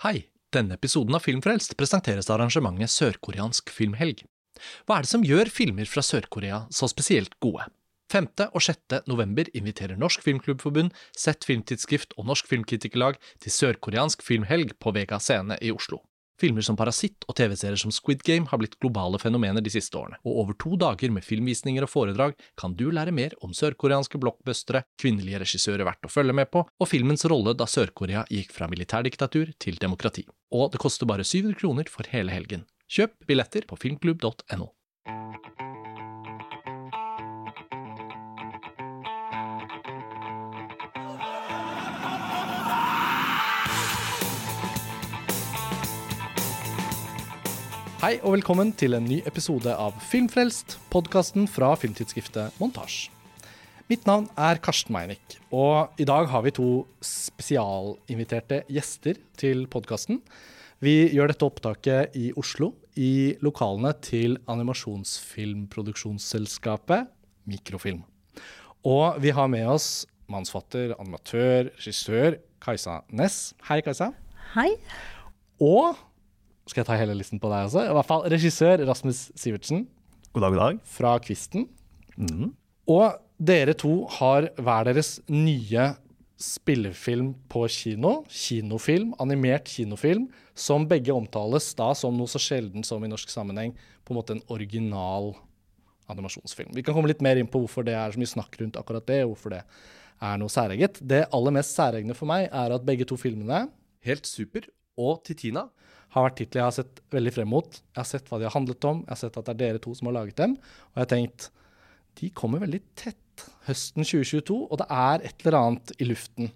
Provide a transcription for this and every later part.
Hei, denne episoden av Filmfrelst presenteres av arrangementet Sørkoreansk filmhelg. Hva er det som gjør filmer fra Sør-Korea så spesielt gode? 5. og 6. november inviterer Norsk Filmklubbforbund, Sett Filmtidsskrift og Norsk Filmkritikerlag til sørkoreansk filmhelg på Vega Scene i Oslo. Filmer som Parasitt og TV-serier som Squid Game har blitt globale fenomener de siste årene, og over to dager med filmvisninger og foredrag kan du lære mer om sørkoreanske blockbustere, kvinnelige regissører verdt å følge med på, og filmens rolle da Sør-Korea gikk fra militærdiktatur til demokrati. Og det koster bare 700 kroner for hele helgen. Kjøp billetter på filmklubb.no. Hei og velkommen til en ny episode av Filmfrelst, podkasten fra filmtidsskriftet Montasj. Mitt navn er Karsten Meinick, og i dag har vi to spesialinviterte gjester til podkasten. Vi gjør dette opptaket i Oslo, i lokalene til animasjonsfilmproduksjonsselskapet Mikrofilm. Og vi har med oss mannsfatter, animatør, regissør Kajsa Næss. Hei, Kajsa. Hei. Og skal jeg ta hele listen på deg også? I hvert fall regissør Rasmus Sivertsen God dag, god dag. fra Kvisten. Mm. Og dere to har hver deres nye spillefilm på kino. Kinofilm, animert kinofilm, som begge omtales da som noe så sjelden som i norsk sammenheng på en måte en original animasjonsfilm. Vi kan komme litt mer inn på hvorfor det er så mye snakk rundt akkurat det, og hvorfor det er noe særeget. Det aller mest særegne for meg er at begge to filmene, Helt super og Titina, har vært titler jeg har sett veldig frem mot. Jeg har sett hva de har handlet om, jeg har sett at det er dere to som har laget dem, og jeg har tenkt de kommer veldig tett høsten 2022, og det er et eller annet i luften.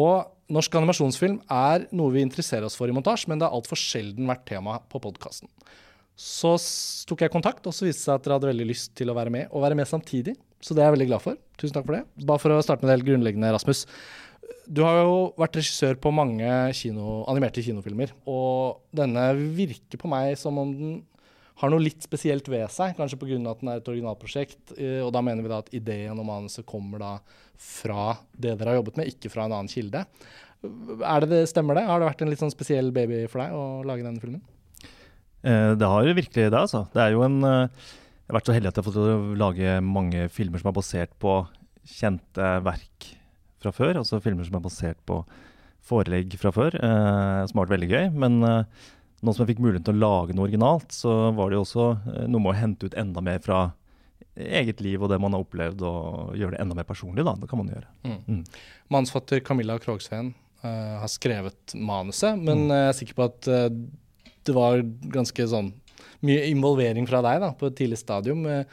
Og norsk animasjonsfilm er noe vi interesserer oss for i montasje, men det har altfor sjelden vært tema på podkasten. Så tok jeg kontakt, og så viste det seg at dere hadde veldig lyst til å være med, og være med samtidig. Så det er jeg veldig glad for. Tusen takk for det. Bare for å starte med det helt grunnleggende, Rasmus. Du har jo vært regissør på mange kino, animerte kinofilmer, og denne virker på meg som om den har noe litt spesielt ved seg, kanskje pga. at den er et originalprosjekt. eh, Og da mener vi da at ideen og manuset kommer da fra det dere har jobbet med, ikke fra en annen kilde. Er det det, Stemmer det? Har det vært en litt sånn spesiell baby for deg å lage denne filmen? Eh, det har virkelig det, altså. Det er jo en eh, Jeg har vært så heldig at jeg har fått lage mange filmer som er basert på kjente verk fra før. Altså filmer som er basert på forelegg fra før, eh, som har vært veldig gøy. Men eh, nå som jeg fikk muligheten til å lage noe originalt, så var det jo også eh, noe med å hente ut enda mer fra eget liv og det man har opplevd, og gjøre det enda mer personlig, da. Det kan man gjøre. Mm. Manusfatter Camilla Krogsveen eh, har skrevet manuset, men mm. jeg er sikker på at eh, det var ganske sånn mye involvering fra deg da, på et tidlig stadium. Eh,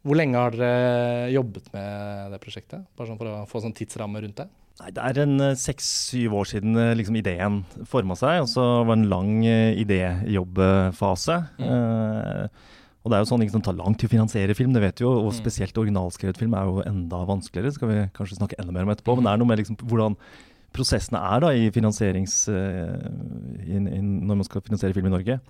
Hvor lenge har dere jobbet med det prosjektet? Bare sånn for å få sånn tidsramme rundt det. Nei, Det er en eh, seks-syv år siden eh, liksom, ideen forma seg. Og så var det en lang idéjobbfase. Mm. Eh, og det er jo sånn liksom, tar lang tid å finansiere film, det vet du jo. Og spesielt originalskrevet film er jo enda vanskeligere. skal vi kanskje snakke enda mer om etterpå. Men det er noe med liksom, hvordan prosessene er da i finansierings... Uh, in, in, når man skal finansiere film i Norge.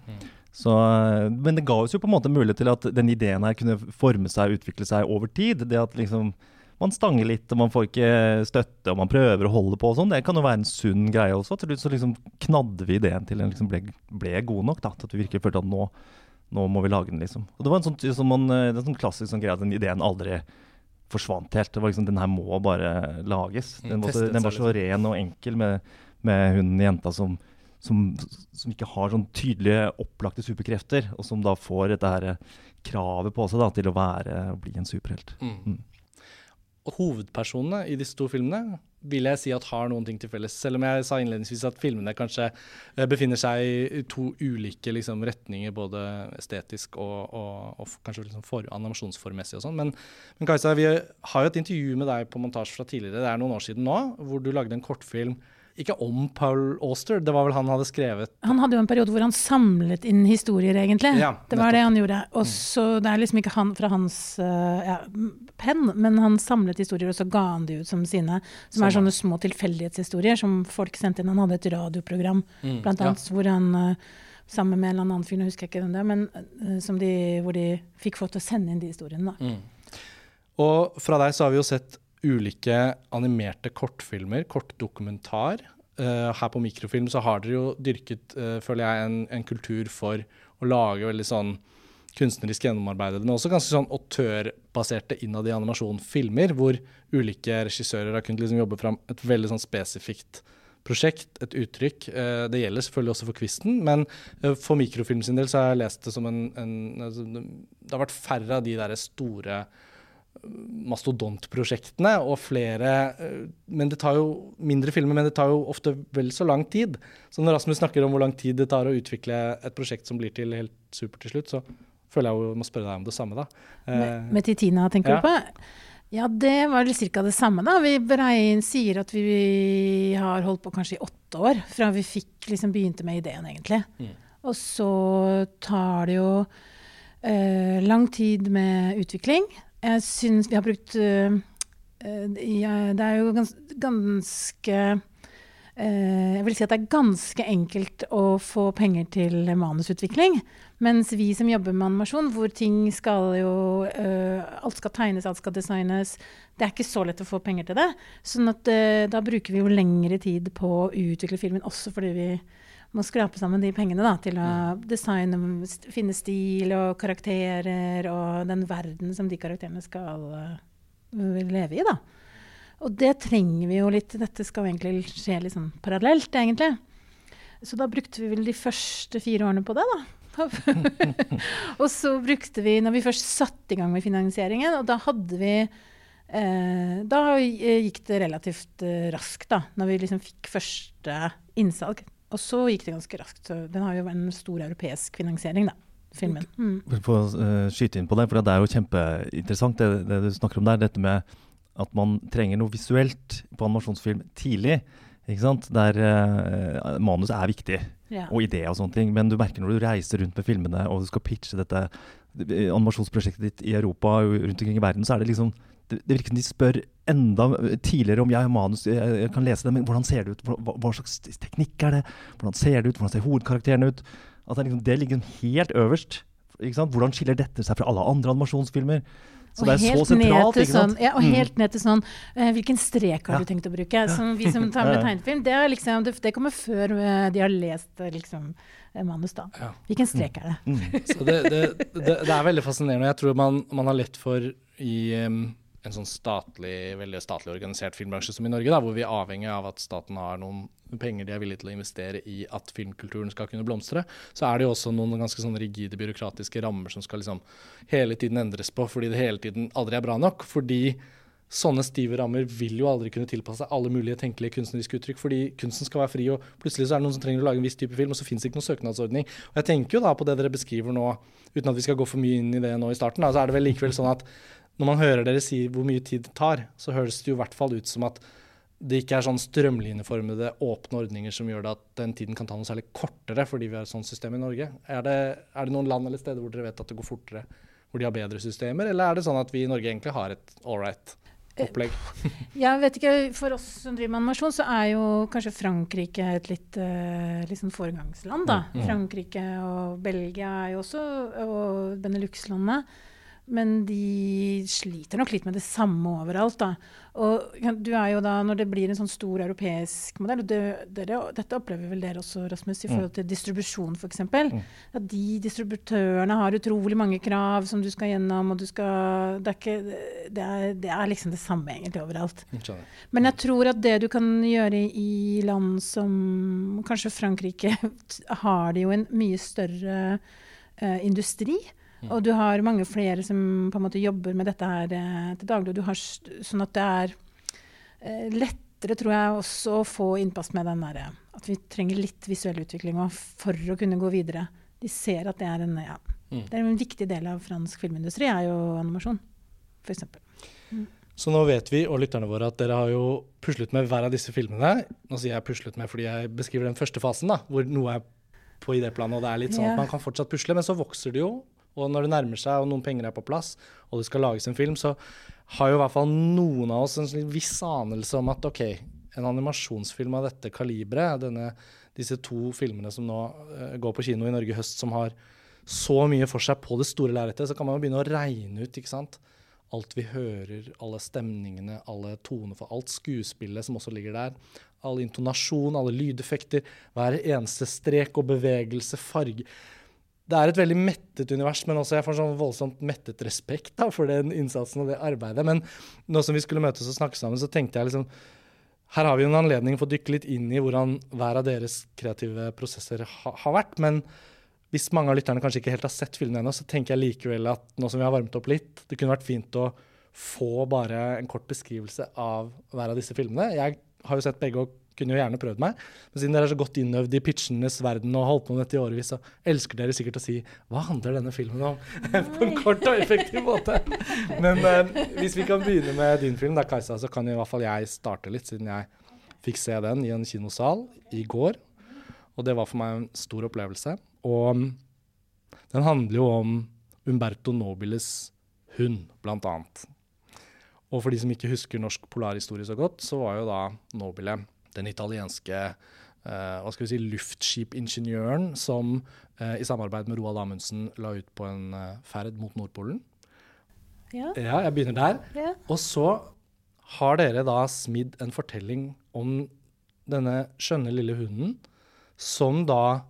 Så, eh, men det ga oss jo på en måte mulighet til at den ideen her kunne forme seg og utvikle seg over tid. Det at liksom man stanger litt, og man får ikke støtte, og man prøver å holde på og sånn. Det kan jo være en sunn greie også. Til slutt så liksom knadde vi ideen til den liksom ble, ble god nok. da, Til at vi virkelig følte at nå, nå må vi lage den, liksom. Og det var en sånn, sånn man, er en sånn klassisk sånn greie at den ideen aldri forsvant helt. Det var liksom, Den her må bare lages. Mm, Den var, så, den var så ren og enkel med, med hun jenta som, som, som ikke har sånn tydelige, opplagte superkrefter, og som da får dette her kravet på seg da, til å være, og bli en superhelt. Mm. Og hovedpersonene i disse to filmene vil jeg si at har noen ting til felles. Selv om jeg sa innledningsvis at filmene kanskje eh, befinner seg i to ulike liksom, retninger, både estetisk og, og, og kanskje liksom for, animasjonsformessig og sånn. Men, men Kajsa, vi har jo et intervju med deg på montasje fra tidligere, det er noen år siden nå, hvor du lagde en kortfilm. Ikke om Paul Auster, det var vel han hadde skrevet Han hadde jo en periode hvor han samlet inn historier, egentlig. Ja, det var det han gjorde. Og så Det er liksom ikke han fra hans eh, ja, penn, men han samlet historier, og så ga han de ut som sine. Som er sånne små tilfeldighetshistorier som folk sendte inn. Han hadde et radioprogram Mm, blant ja. annet hvor han eh, sammen med en eller annen fyr, nå husker jeg ikke hvem det er, men eh, som de, hvor de fikk folk til å sende inn de historiene. Da. Og fra deg så har vi jo sett ulike animerte kortfilmer, kortdokumentar, uh, her på mikrofilm så har dere jo dyrket, uh, føler jeg, en, en, kultur for å lage veldig sånn kunstnerisk gjennomarbeidede, men også ganske sånn autørbaserte innad i animasjonfilmer, hvor ulike regissører har kunnet liksom jobbe fram et veldig sånn spesifikt prosjekt, et uttrykk. Uh, det gjelder selvfølgelig også for Kvisten, men for mikrofilm sin del så har jeg lest det som en, en altså, Det har vært færre av de der store mastodontprosjektene og flere eh, men det tar jo mindre filmer, men det tar jo ofte vel så lang tid. Så når Rasmus snakker om hvor lang tid det tar å utvikle et prosjekt som blir til helt supert til slutt, så føler jeg jo må spørre deg om det samme, da. Med, eh, med Titina, tenker ja. du på? Ja, det var ca. det samme, da. Vi Brein sier at vi har holdt på kanskje i åtte år, fra vi fikk liksom begynte med ideen, egentlig. Mm. Og så tar det jo eh, lang tid med utvikling. Jeg syns vi har brukt uh, Det er jo gans, ganske uh, Jeg vil si at det er ganske enkelt å få penger til manusutvikling. Mens vi som jobber med animasjon, hvor ting skal jo Alt skal tegnes, alt skal designes. Det er ikke så lett å få penger til det. sånn at da bruker vi jo lengre tid på å utvikle filmen, også fordi vi må skrape sammen de pengene da, til å mm. designe, finne stil og karakterer og den verden som de karakterene skal uh, leve i. da. Og det trenger vi jo litt. Dette skal jo egentlig skje litt sånn parallelt, egentlig. Så da brukte vi vel de første fire årene på det, da. og så brukte vi, når vi først satte i gang med finansieringen, og da hadde vi eh, Da gikk det relativt eh, raskt, da. Når vi liksom fikk første innsalg. Og så gikk det ganske raskt. Den har jo en stor europeisk finansiering, da. Filmen. Mm. For å uh, skyte inn på det, for det er jo kjempeinteressant det, det, du snakker om der. Dette med at man trenger noe visuelt på animasjonsfilm tidlig. Ikke sant? Der uh, manus er viktig, ja. og ideer og sånne ting. Men du merker når du reiser rundt med filmene og du skal pitche dette animasjonsprosjektet ditt i Europa og rundt omkring i verden, så er det liksom det, det virker som de spør enda tidligere om jeg har manus, jeg, jeg, kan lese det, men hvordan ser det ut? Hva, hva, slags teknikk er det? Hvordan ser det ut? Hvordan ser hovedkarakterene ut? Altså, liksom, det ligger helt øverst. Hvordan skiller dette seg fra alle andre animasjonsfilmer? Så det er så sentralt. ikke sant? Sånn, ja, og mm. helt ned til sånn uh, Hvilken strek har ja. du tenkt å bruke? Som vi som tar med tegnefilm, det, liksom, det, det, kommer før uh, de har lest liksom, manus. da. Ja. Hvilken strek er det? Mm. Så det, det, det, er veldig fascinerende. Jeg tror man, man har lett for i um, en sånn statlig, veldig statlig organisert filmbransje som i Norge, da, hvor vi er avhengig av at staten har noen penger de er villige til å investere i at filmkulturen skal kunne blomstre, så er det jo også noen ganske sånn rigide byråkratiske rammer som skal liksom hele tiden endres på, fordi det hele tiden aldri er bra nok. fordi sånne stive rammer vil jo aldri kunne tilpasse seg alle mulige tenkelige kunstneriske uttrykk, fordi kunsten skal være fri, og plutselig så er det noen som trenger å lage en viss type film, og så fins det ikke noen søknadsordning. Og jeg tenker jo da på det dere beskriver nå, uten at vi skal gå for mye inn i det nå i starten, da, så er det vel likevel sånn at når man hører dere si hvor mye tid det tar, så høres det jo i hvert fall ut som at det ikke er sånn strømlinjeformede, åpne ordninger som gjør det at den tiden kan ta noe særlig kortere fordi vi har et sånt system i Norge. Er det, er det, noen land eller steder hvor dere vet at det går fortere, hvor de har bedre systemer, eller er det sånn at vi i Norge egentlig har et all right opplegg? Jeg vet ikke, For oss som driver med animasjon, så er jo kanskje Frankrike et litt, uh, litt sånn foregangsland. da. Mm. Frankrike og Belgia er jo også, og Benelux-landene. Men de sliter nok litt med det samme overalt. da. Og du er jo da, Når det blir en sånn stor europeisk modell, og det, dere, dette opplever vel dere også, Rasmus, i mm. forhold til distribusjon f.eks. Mm. At de distributørene har utrolig mange krav som du skal gjennom, og du skal Det er, ikke, det er, det er liksom det samme egentlig overalt. Men jeg tror at det du kan gjøre i land som kanskje Frankrike, har de jo en mye større uh, industri. Mm. Og du har mange flere som på en måte jobber med dette her eh, til daglig. Du har, sånn at det er eh, lettere, tror jeg, også å få innpass med den derre at vi trenger litt visuell utvikling for å kunne gå videre. De ser at det er en, ja, mm. det er en viktig del av fransk filmindustri, er jo animasjon, f.eks. Mm. Så nå vet vi og lytterne våre at dere har jo puslet med hver av disse filmene. Nå sier jeg puslet med fordi jeg beskriver den første fasen, da, hvor noe er på idéplanet, og det er litt sånn yeah. at man kan fortsatt pusle, men så vokser det jo og når det nærmer seg, og noen penger er på plass, og det skal lages en film, så har jo i hvert fall noen av oss en viss anelse om at OK, en animasjonsfilm av dette kaliberet, disse to filmene som nå uh, går på kino i Norge i høst, som har så mye for seg på det store lerretet, så kan man jo begynne å regne ut, ikke sant. Alt vi hører, alle stemningene, alle toner for alt skuespillet som også ligger der. all intonasjon, alle lydeffekter, hver eneste strek og bevegelse, farge Det er et veldig mettet univers, men også jeg får sånn voldsomt mettet respekt da, for den innsatsen og det arbeidet. Men nå som vi skulle møtes og snakke sammen, så tenkte jeg liksom her har vi en anledning for å dykke litt inn i hvordan hver av deres kreative prosesser ha, har vært. Men hvis mange av lytterne kanskje ikke helt har sett filmen ennå, så tenker jeg likevel at nå som vi har varmet opp litt, det kunne vært fint å få bare en kort beskrivelse av hver av disse filmene. Jeg har jo sett begge og kunne jo gjerne prøvd meg. Men siden dere er så godt innøvd i pitchenes verden og holdt på med dette i årevis, så elsker dere sikkert å si hva handler denne filmen om? på en kort og effektiv måte. Men eh, hvis vi kan begynne med din film, da, Kajsa, så kan i hvert fall jeg starte litt, siden jeg fikk se den i en kinosal i går. Og det var for meg en stor opplevelse. Og um, den handler jo om Umberto Nobiles hund, blant annet. Og for de som ikke husker norsk polarhistorie så godt, så var jo da Nobile den italienske uh, hva skal vi si, luftskipingeniøren som uh, i samarbeid med Roald Amundsen la ut på en uh, ferd mot Nordpolen. Ja. ja, jeg begynner der. Ja. Og så har dere da smidd en fortelling om denne skjønne lille hunden, som da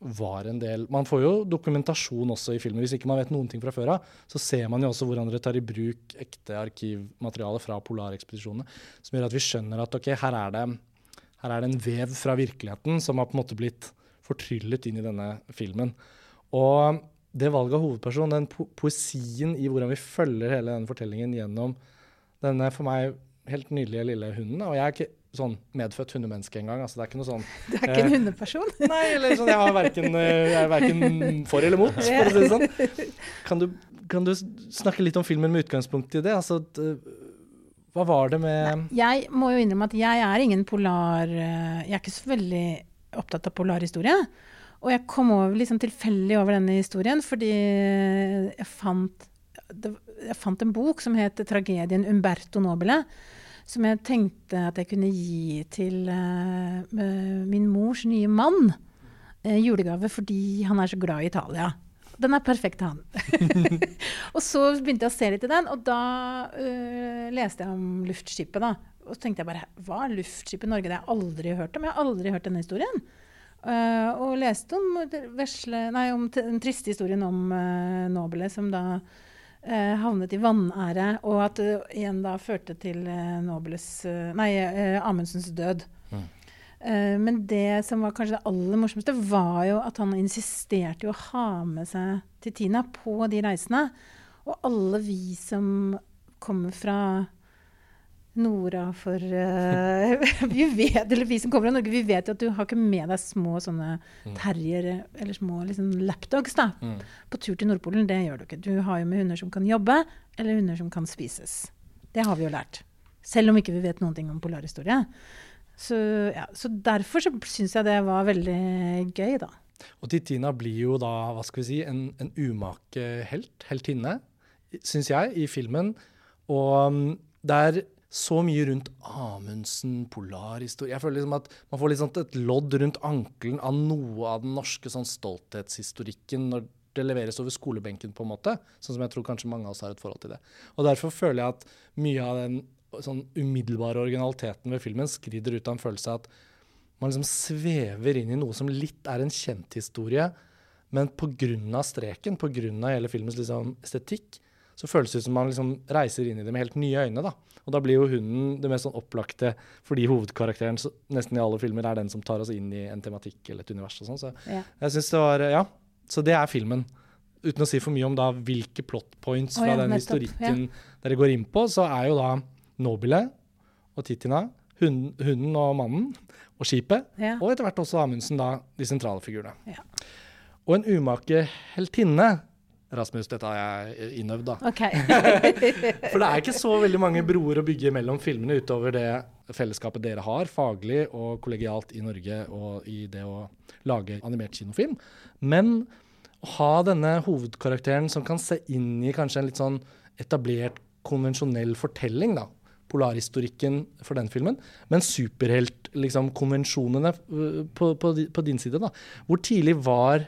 var en del Man får jo dokumentasjon også i filmen. Hvis ikke man vet noen ting fra før av, så ser man jo også hvordan dere tar i bruk ekte arkivmateriale fra polarekspedisjonene, som gjør at vi skjønner at ok, her er, det, her er det en vev fra virkeligheten som har på en måte blitt fortryllet inn i denne filmen. Og det valget av hovedperson, den po poesien i hvordan vi følger hele denne fortellingen gjennom denne for meg helt nydelige lille hunden Og jeg er ikke sånn medfødt hundemenneske engang. Altså, det er ikke noe sånn Du er ikke en eh, hundeperson? Nei, eller sånn, jeg, har verken, eh, jeg er verken for eller mot, for å si det sånn. Kan du, kan du snakke litt om filmen med utgangspunkt i det? Altså, hva var det med Jeg må jo innrømme at jeg er ingen polar eh, Jeg er ikke så veldig opptatt av polarhistorie. Og jeg kom over liksom tilfeldig over denne historien fordi jeg fant, jeg fant en bok som het 'Tragedien Umberto Nobile'. Som jeg tenkte at jeg kunne gi til uh, min mors nye mann. Uh, julegave fordi han er så glad i Italia. Den er perfekt til han. og så begynte jeg å se litt i den, og da uh, leste jeg om luftskipet. da. Og så tenkte jeg bare Hva er luftskipet Norge? Det har jeg aldri hørt om. Jeg har aldri hørt denne historien. Uh, og leste om, vesle, nei, om den triste historien om uh, Nobelet, som da eh, havnet i vanære, og at det igjen da førte til uh, Nobiles eh, Nei, eh, Amundsens død. Mm. Eh, men det som var kanskje det aller morsomste, var jo at han insisterte jo å ha med seg til Tina på de reisene. Og alle vi som kommer fra Nora for uh, vi vet, eller vi som kommer fra Norge, vi vet jo at du har ikke med deg små sånne terrier eller små liksom, lapdogs da, Mm. på tur til Nordpolen. Det gjør du ikke. Du har jo med hunder som kan jobbe, eller hunder som kan spises. Det har vi jo lært. Selv om ikke vi vet noen ting om polarhistorie. Så, ja, så derfor så syns jeg det var veldig gøy, da. Og Titina blir jo da, hva skal vi si, en, en umake helt, heltinne, syns jeg, i filmen. Og um, det er så mye rundt Amundsen, polarhistorie Jeg føler liksom at man får sånn et lodd rundt ankelen av noe av den norske sånn stolthetshistorikken når det leveres over skolebenken, på en måte. Sånn som jeg tror kanskje mange av oss har et forhold til det. Og derfor føler jeg at mye av den sånn umiddelbare originaliteten ved filmen skrider ut av en følelse av at man liksom svever inn i noe som litt er en kjent historie, men pga. streken, pga. hele filmens liksom estetikk, så føles det som man liksom reiser inn i det med helt nye øyne. da. Og da blir jo hunden det mest sånn opplagte, fordi hovedkarakteren så, nesten i alle filmer er den som tar oss inn i en tematikk eller et univers. og sånn. Så Ja. jeg synes det var, ja, så det er filmen. Uten å si for mye om da hvilke plot points fra fra ja, den nettopp, historikken dere går inn på, så er jo da Nobile og Titina, hunden, hunden og mannen, og skipet, Ja. og etter hvert også Amundsen, da, de sentrale figurene. Ja. Og en umake heltinne Rasmus, dette har jeg innøvd, da. Okay. For det er ikke så veldig mange broer å bygge mellom filmene utover det fellesskapet dere har, faglig og kollegialt i Norge og i det å lage animert kinofilm. Men å ha denne hovedkarakteren som kan se inn i kanskje en litt sånn etablert, konvensjonell fortelling, da. Polarhistorikken for den filmen. Men superheltkonvensjonene liksom, på, på, på din side, da. Hvor tidlig var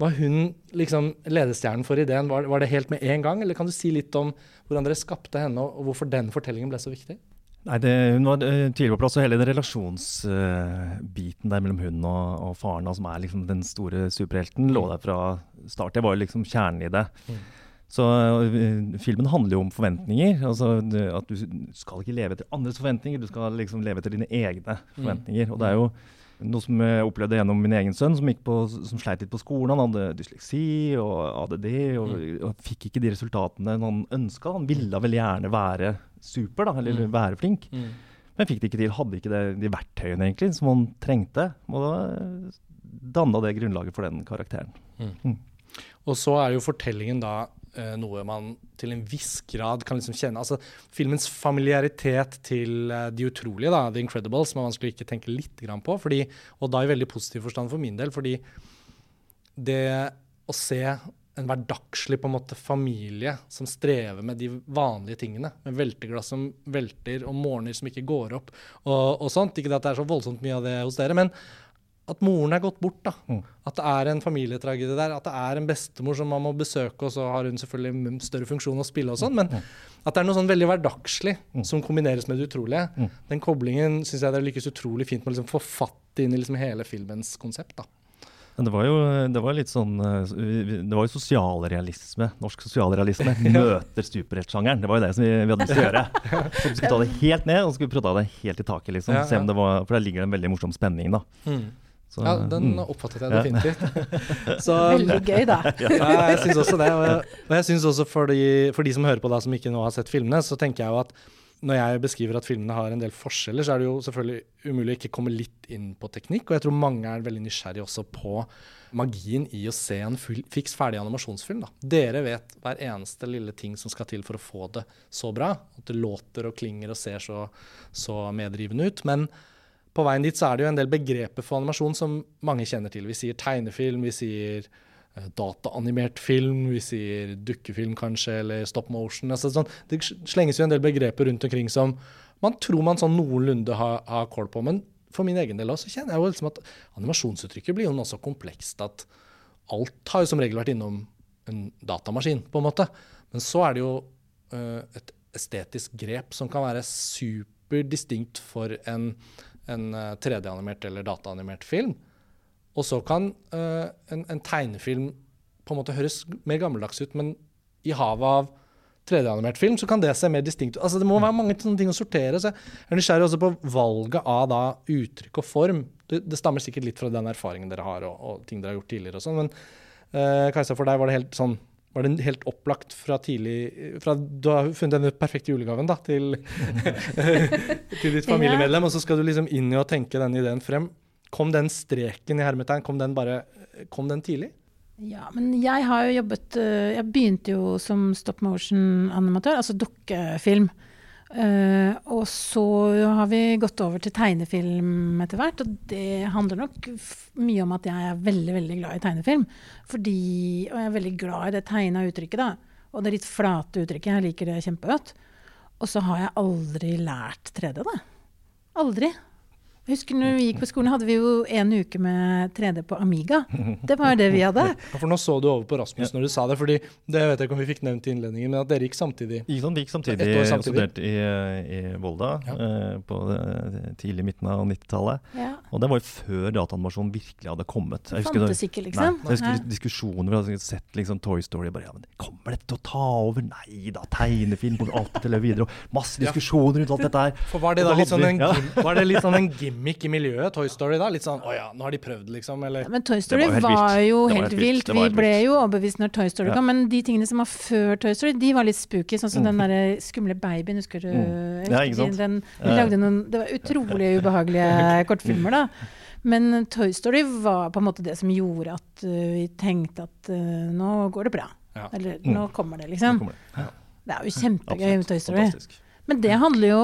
var hun liksom ledestjernen for ideen? Var, var det helt med en gang, eller kan du si litt om hvordan dere skapte henne, og, hvorfor den fortellingen ble så viktig? Nei, det, Hun var tidligere tidlig på plass, og hele den relasjonsbiten uh, der mellom hun og, og faren, som er liksom den store superhelten, lå mm. der fra start. Det var jo liksom kjernen i det. Mm. Så uh, filmen handler jo om forventninger. altså At du skal ikke leve etter andres forventninger, du skal liksom leve etter dine egne mm. forventninger. Mm. Og det er jo noe som jeg opplevde gjennom min egen sønn, som, på, som sleit litt på skolen. Han hadde dysleksi og ADD og, mm. og fikk ikke de resultatene han ønska. Han ville vel gjerne være super, da, eller mm. være flink. Mm. Men fikk det ikke til. Hadde ikke det, de verktøyene egentlig som han trengte. Og da danna det grunnlaget for den karakteren. Mm. mm. Og så er jo fortellingen da eh, noe man til en viss grad kan liksom kjenne Altså filmens familiaritet til uh, De utrolige, da, The Incredibles, som er vanskelig å ikke tenke litt på. Fordi, og da i veldig positiv forstand for min del, fordi det å se en hverdagslig på en måte familie som strever med de vanlige tingene. Med velteglass som velter, og morgener som ikke går opp, og, og sånt. Ikke at det er så voldsomt mye av det hos dere, men at moren er gått bort. da. Mm. At det er en familietragedie der. At det er en bestemor som man må besøke, og så har hun selvfølgelig større funksjon å spille og sånn. Men mm. at det er noe sånn veldig hverdagslig mm. som kombineres med det utrolige. Mm. Den koblingen syns jeg det lykkes utrolig fint med å liksom få fatt inn i liksom hele filmens konsept. da. Men det var jo det var litt sånn eh, Det var jo sosialrealisme. Norsk sosialrealisme møter superheltsjangeren. Det var jo det som vi, vi hadde lyst til å gjøre. Så vi skulle ta det helt ned, og så skulle vi prøve det helt i taket. liksom. Se om det var, For der ligger det en veldig morsom spenning. da. Mm. Så, ja, den mm. oppfattet jeg definitivt. Så, Veldig gøy, da. ja, jeg syns også det. Og jeg, og jeg synes også for de, for de, som hører på da, som ikke nå har sett filmene, så tenker jeg jo at når jeg beskriver at filmene har en del forskjeller, så er det jo selvfølgelig umulig å ikke komme litt inn på teknikk. Og jeg tror mange er veldig nysgjerrig også på magien i å se en full, fiks ferdig animasjonsfilm. Da. Dere vet hver eneste lille ting som skal til for å få det så bra. At det låter og klinger og ser så, så medrivende ut. Men på veien dit så er det jo en del begreper for animasjon som mange kjenner til. Vi sier tegnefilm, vi sier uh, dataanimert film, vi sier dukkefilm kanskje, eller stop motion. Altså, sånn, det slenges jo en del begreper rundt omkring som man tror man sånn noenlunde har, har kål på. Men for min egen del også kjenner jeg jo liksom at animasjonsuttrykket blir jo noe så komplekst at alt har jo som regel vært innom en datamaskin, på en måte. Men så er det jo uh, et estetisk grep som kan være superdistinkt for en en 3D-animert eh, eller dataanimert film. Og så kan uh, en, en, tegnefilm på en måte høres mer gammeldags ut, men i havet av 3D-animert film så kan det se mer distinkt ut. Altså, det må være mange sånne ting å sortere. så Jeg er nysgjerrig også på valget av da, uttrykk og form. Det, det, stammer sikkert litt fra den erfaringen dere har og, og ting dere har gjort tidligere. og sånn, Men uh, Kajsa, for deg var det helt sånn var det helt opplagt fra tidlig fra Du har funnet den perfekte julegaven da, til, til ditt familiemedlem, og så skal du liksom inn i å tenke den ideen frem. Kom den streken i hermetegn, kom den bare kom den tidlig? Ja, men jeg har jo jobbet eh, Jeg begynte jo som stop motion-animatør, altså dukkefilm. Uh, og så har vi gått over til tegnefilm etter hvert. Og det handler nok mye om at jeg er veldig veldig glad i tegnefilm. Fordi, og jeg er veldig glad i det tegna uttrykket. da. Og det litt flate uttrykket. Jeg liker det kjempegodt. Og så har jeg aldri lært 3D, da. Aldri. Jeg husker når vi gikk på skolen, hadde vi jo en uke med 3D på Amiga. Det var det vi hadde. Ja, for nå så du over på Rasmus når du sa det, fordi det vet jeg ikke om vi fikk nevnt i innledningen, men at dere gikk samtidig. Sånn, vi gikk samtidig, samtidig. studerte i, i Volda ja. eh, på det, tidlig midten av 90-tallet. Ja. Og det var jo før dataanimasjon virkelig hadde kommet. Jeg husker, Fantes ikke, liksom. Nei, jeg husker diskusjoner, vi hadde sett liksom, Toy Story bare, ja, men Kommer dette til å ta over? Nei da, tegnefilm kommer alltid til å leve videre. Og masse diskusjoner rundt alt dette her. For var det da litt sånn, en, var det litt sånn en gimmick? i miljøet, Toy Story, da? Litt sånn å ja, nå har de prøvd, liksom? Eller? men Toy Story var, var, jo helt, vilt. Vi ble jo overbevist når Toy Story ja. kom, men de tingene som var før Toy Story, de var litt spooky. Sånn som mm. den derre skumle babyen, husker du? Mm. Ja, ikke sant? Den, den, lagde noen, det var utrolig ubehagelige kortfilmer, da. Men Toy Story var på en måte det som gjorde at uh, vi tenkte at uh, nå går det bra. Ja. Eller mm. nå kommer det, liksom. Kommer det. Ja. det. er jo kjempegøy med Toy Story. Fantastisk. Men det handler jo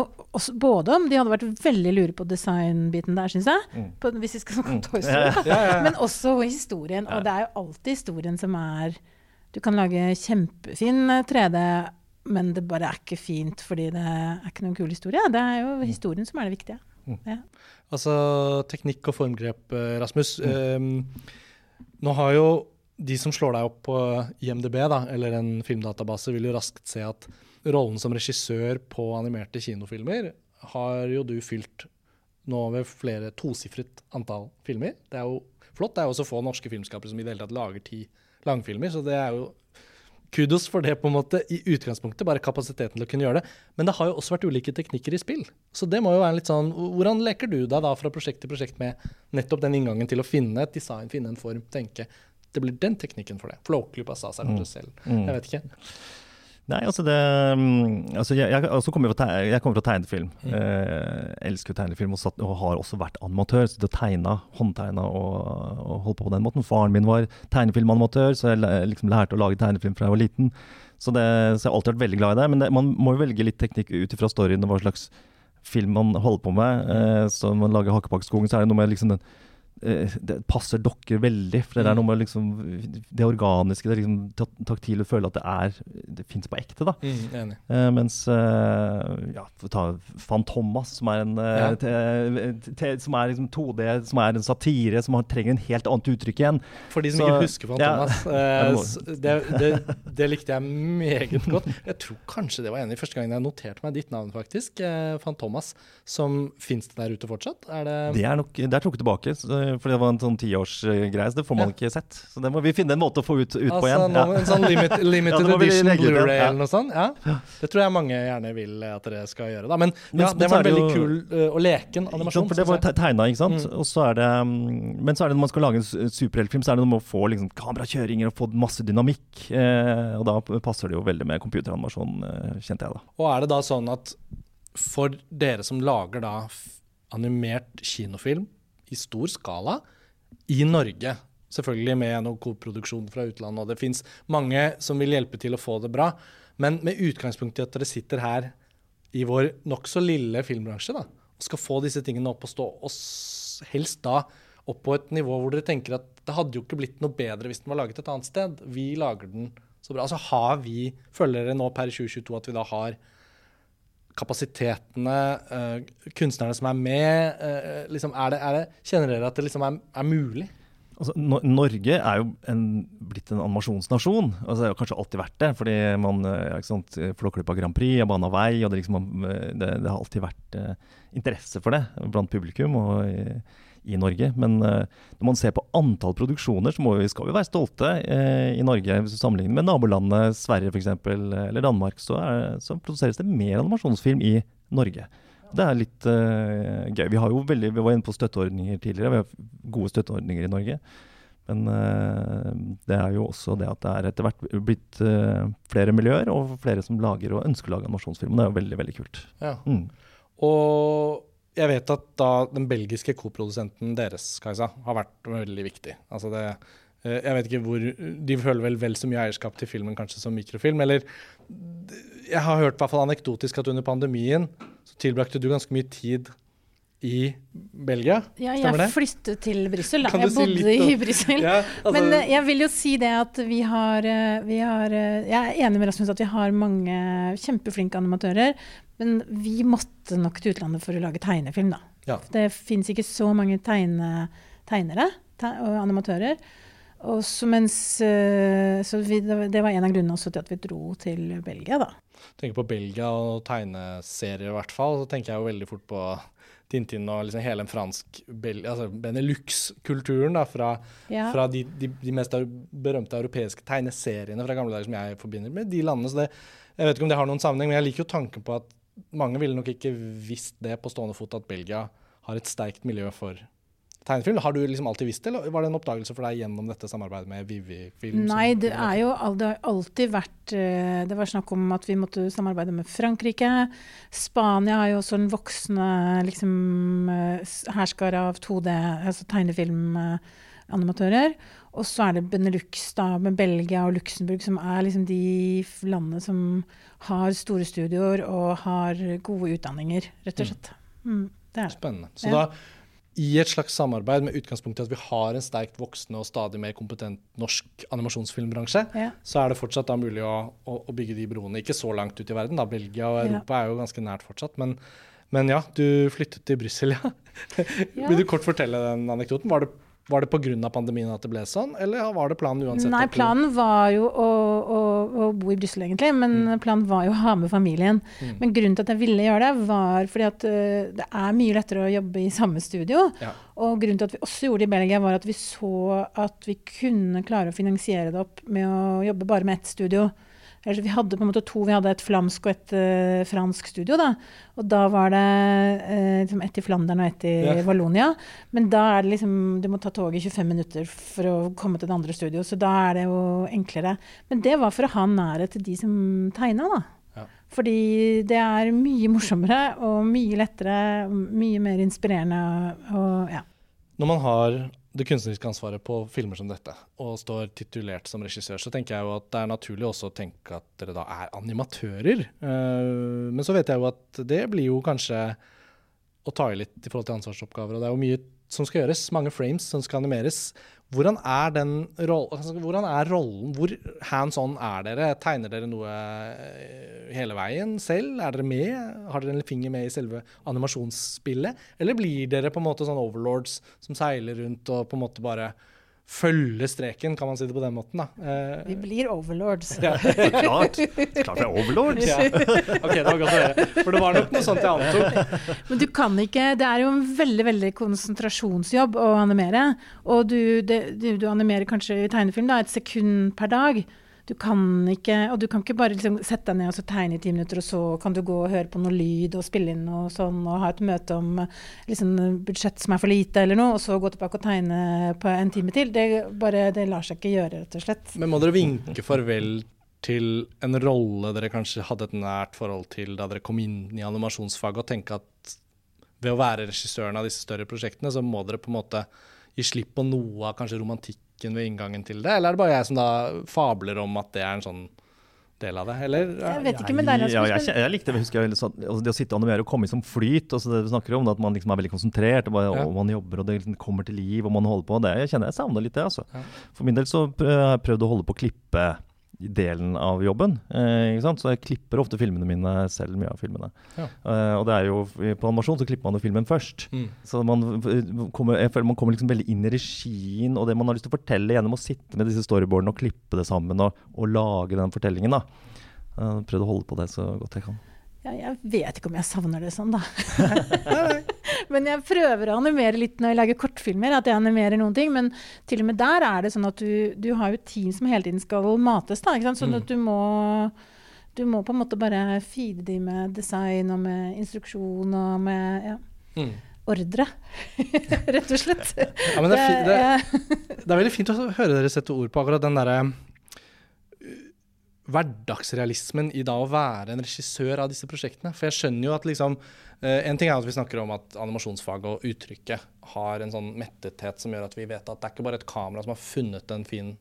både om De hadde vært veldig lure på designbiten der, syns jeg. Mm. På, hvis vi skal snakke om mm. Toy Story. Ja. Men også historien. Og det er jo alltid historien som er Du kan lage kjempefin 3D, men det bare er ikke fint fordi det er ikke noen kul historie. Det er jo mm. historien som er det viktige. Mm. Altså teknikk og formgrep, Rasmus. Rasmus. Um, nå har jo de som slår deg opp på IMDb, da, eller en filmdatabase, vil jo raskt se at rollen som regissør på animerte kinofilmer har jo du fylt nå ved flere tosifret antall filmer. Det er jo flott. Det er jo også få norske filmskapere som i det hele tatt lager ti langfilmer, så det er jo kudos for det, på en måte, i utgangspunktet. Bare kapasiteten til å kunne gjøre det. Men det har jo også vært ulike teknikker i spill. Så det må jo være litt sånn Hvordan leker du deg da fra prosjekt til prosjekt med nettopp den inngangen til å finne et design, finne en form, tenke det blir den teknikken for det. Flåklypa sa seg kanskje selv. Mm. Jeg vet ikke. Nei, altså det mm, altså jeg, jeg, altså kommer fra, jeg kommer fra tegnefilm. Mm. Eh, elsker tegnefilm og, satt, og, har også vært animatør. Så det tegna, håndtegna og, og holdt på på den måten. Faren min var tegnefilmanimatør, så jeg liksom lærte å lage tegnefilm fra jeg var liten. Så, det, så jeg har alltid vært veldig glad i det. Men det, man må jo velge litt teknikk ut ifra storyen og hva slags film man holder på med. Eh, så når man lager Hakkepakkeskogen, så er det noe med liksom den det passer dere veldig. For det er mm. noe med liksom, det organiske, det liksom taktile, føle at det er Det fins på ekte, da. Mm, uh, mens uh, ja, ta Fantomas, som er en uh, ja. te, som er liksom 2D, som er en satire, som har, trenger en helt annet uttrykk igjen. For de som Så, ikke husker Van ja. det, det, det, likte jeg meget godt. Jeg tror kanskje det var en av de første gangene jeg noterte meg ditt navn, faktisk. Fantomas. Som fins det der ute fortsatt? Er det Det er nok Det er trukket tilbake. Så fordi det var en sånn tiårsgreie, så det får man ja. ikke sett. Så det må vi finne en måte å få ut, ut altså, på igjen. Ja. En sånn limit, limited ja, edition Blu-ray eller noe sånt. Ja. Det tror jeg mange gjerne vil at dere skal gjøre. Da. Men, men det var en veldig kul uh, og leken animasjon. For det var tegna, ikke sant. Mm. Og så er det, mm, men så er det når man skal lage en superheltfilm, så er det noe med å få liksom, kamerakjøringer og få masse dynamikk. Eh, og da passer det jo veldig med computeranimasjon, eh, kjente jeg da. Og er det da sånn at for dere som lager da animert kinofilm i stor skala i Norge. Selvfølgelig med noe koproduksjon fra utlandet, og det fins mange som vil hjelpe til å få det bra. Men med utgangspunkt i at dere sitter her i vår nokså lille filmbransje da, og skal få disse tingene opp og stå, og helst da opp på et nivå hvor dere tenker at det hadde jo ikke blitt noe bedre hvis den var laget et annet sted. Vi lager den så bra. Altså har vi, føler dere nå per 2022 at vi da har kapasitetene, uh, kunstnerne som er med? Uh, liksom, er det, er det, kjenner dere at det liksom er, er mulig? Altså, no Norge er jo en, blitt en animasjonsnasjon. Altså, det har kanskje alltid vært det. fordi man ikke sant, Flåklypa Grand Prix, Bana vei, og det, liksom, det, det, har alltid vært uh, interesse for det blant publikum. og i Norge. Men uh, når man ser på antall produksjoner, så vi, skal vi være stolte uh, i Norge. Hvis du sammenligner med nabolandet Sverige f.eks., eller Danmark, så, er, så, produseres det mer animasjonsfilm i Norge. Det er litt uh, gøy. Vi, har jo veldig, vi var inne på støtteordninger tidligere. Vi har gode støtteordninger i Norge. Men det er jo også det at det er etter hvert blitt flere miljøer og flere som lager og ønsker å lage animasjonsfilm. Det er jo veldig, veldig kult. Ja. Mm. Og jeg vet at da den belgiske koprodusenten deres, Kajsa, har vært veldig viktig. Altså det, eh, jeg vet ikke hvor De føler vel vel så mye eierskap til filmen kanskje som mikrofilm. Eller jeg har hørt hvert fall anekdotisk at under pandemien så tilbrakte du ganske mye tid i Belgia. Ja, jeg flyttet til Brussel. Jeg si bodde i Brussel. Ja, altså, Men uh, jeg vil jo si det at vi har, uh, vi har Jeg er enig med Rasmus at vi har mange kjempeflinke animatører. Men vi måtte nok til utlandet for å lage tegnefilm, da. Ja. Det fins ikke så mange tegne, tegnere te og animatører. Og så mens, så vi, det var en av grunnene også til at vi dro til Belgia, da. Tenker på Belgia og tegneserier i hvert fall, så tenker jeg jo veldig fort på Tintin og liksom hele den fransk altså Benelux-kulturen fra, ja. fra de, de, de, mest berømte europeiske tegneseriene fra gamle dager som jeg forbinder med de landene. Så det, jeg vet ikke om det har noen sammenheng, men jeg liker jo tanken på at mange ville nok ikke visst det på stående fot at Belgia har et sterkt miljø for tegnefilm. Har du liksom alltid visst det, eller var det en oppdagelse for deg gjennom dette samarbeidet med Vivi Film? Nei, det er jo det har alltid vært eh, Det var snakk om at vi måtte samarbeide med Frankrike. Spania har jo også en voksende liksom, eh, av 2D, altså tegnefilmanimatører. Og så er det Benelux da, med Belgia og Luxembourg, som er liksom de landene som har store studioer og har gode utdanninger, rett og mm. slett. Mm, det er. Spennende. Så ja. da i et slags samarbeid med utgangspunkt i at vi har en sterkt voksende og stadig mer kompetent norsk animasjonsfilmbransje, ja. så er det fortsatt da mulig å, å, å, bygge de broene. Ikke så langt ut i verden, da. Belgia og Europa ja. er jo ganske nært fortsatt. Men, men ja, du flyttet til Brussel, ja. ja. Vil du kort fortelle den anekdoten? Var det Var det pga. pandemien at det ble sånn, eller var det planen uansett? Nei, planen var jo å, å, å bo i Brussel, egentlig. Men mm. planen var jo å ha med familien. Mm. Men grunnen til at jeg ville gjøre det, var fordi at uh, det er mye lettere å jobbe i samme studio. Ja. Og grunnen til at vi også gjorde det i Belgia, var at vi så at vi kunne klare å finansiere det opp med å jobbe bare med ett studio. Vi hadde på en måte to, vi hadde et flamsk og et uh, fransk studio. da, Og da var det uh, ett i Flandern og ett i ja. Wallonia. Men da er det liksom Du må ta toget i 25 minutter for å komme til det andre studioet. Så da er det jo enklere. Men det var for å ha nærhet til de som tegna, da. Ja. Fordi det er mye morsommere og mye lettere, mye mer inspirerende og ja. Når man har det kunstneriske ansvaret på filmer som dette, og står titulert som regissør, så tenker jeg jo at det er naturlig også å tenke at dere da er animatører. Uh, men så vet jeg jo at det blir jo kanskje å ta i litt i forhold til ansvarsoppgaver. Og det er jo mye som skal gjøres, mange frames som skal animeres. Hvordan er, rollen, altså, hvordan er rollen? Hvor hands on er dere? Tegner dere noe eh, hele veien selv? Er dere med? Har dere en finger med i selve animasjonsspillet? Eller blir dere på en måte sånn overlords som seiler rundt og på en måte bare følge streken, kan man si det på den måten. da. Eh, vi blir overlords. Ja. klart. klart vi er overlords. Ja. Ok, det var godt å høre. For det var nok noe sånt jeg antok. Men du kan ikke Det er jo en veldig veldig konsentrasjonsjobb å animere. Og du, det, du, du animerer kanskje i tegnefilm da, et sekund per dag. Du kan ikke Og du kan ikke bare liksom sette deg ned og så tegne i ti minutter, og så kan du gå og høre på noe lyd og spille inn og sånn, og ha et møte om liksom, budsjett som er for lite eller noe, og så gå tilbake og tegne på en time til. Det, bare, det lar seg ikke gjøre, rett og slett. Men må dere vinke farvel til en rolle dere kanskje hadde et nært forhold til da dere kom inn i animasjonsfaget, og tenke at ved å være regissøren av disse større prosjektene, så må dere på en måte gi slipp på noe av kanskje romantikk logikken ved inngangen til det, eller er det bare jeg som da fabler om at det er en sånn del av det, eller? Jeg vet ikke men det er Ja, jeg, jeg, likte det, husker jeg, altså det å sitte og animere og komme i som flyt. Altså det du snakker om, At man liksom er veldig konsentrert, og, bare, ja. og man jobber og det liksom kommer til liv og man holder på. Det, jeg kjenner jeg savner litt det. altså. Ja. For min del så har jeg prøvd å holde på å klippe delen av jobben. Eh, så jeg klipper ofte filmene mine selv, mye av filmene. Ja. Eh, og det er jo, på animasjon så klipper man jo filmen først. Mm. Så man kommer, jeg føler man kommer liksom veldig inn i regien og det man har lyst til å fortelle gjennom å sitte med disse storyboardene og klippe det sammen og, og lage den fortellingen. da. Jeg prøvd å holde på det så godt jeg kan. Ja, jeg vet ikke om jeg savner det sånn, da. men jeg prøver å animere litt når jeg lager kortfilmer. At jeg animerer noen ting. Men til og med der er det sånn at du, du har jo team som hele tiden skal mates. da, ikke sant? Sånn mm. at du må, du må på en måte bare feede de med design og med instruksjon og med ja, mm. ordre. Rett og slett. Ja, men det, er det, det, er veldig fint å høre dere sette ord på akkurat den derre hverdagsrealismen i da å være en regissør av disse prosjektene. For jeg skjønner jo at liksom uh, En ting er at vi snakker om at animasjonsfaget og uttrykket har en sånn mettethet som gjør at vi vet at det er ikke bare et kamera som har funnet en fin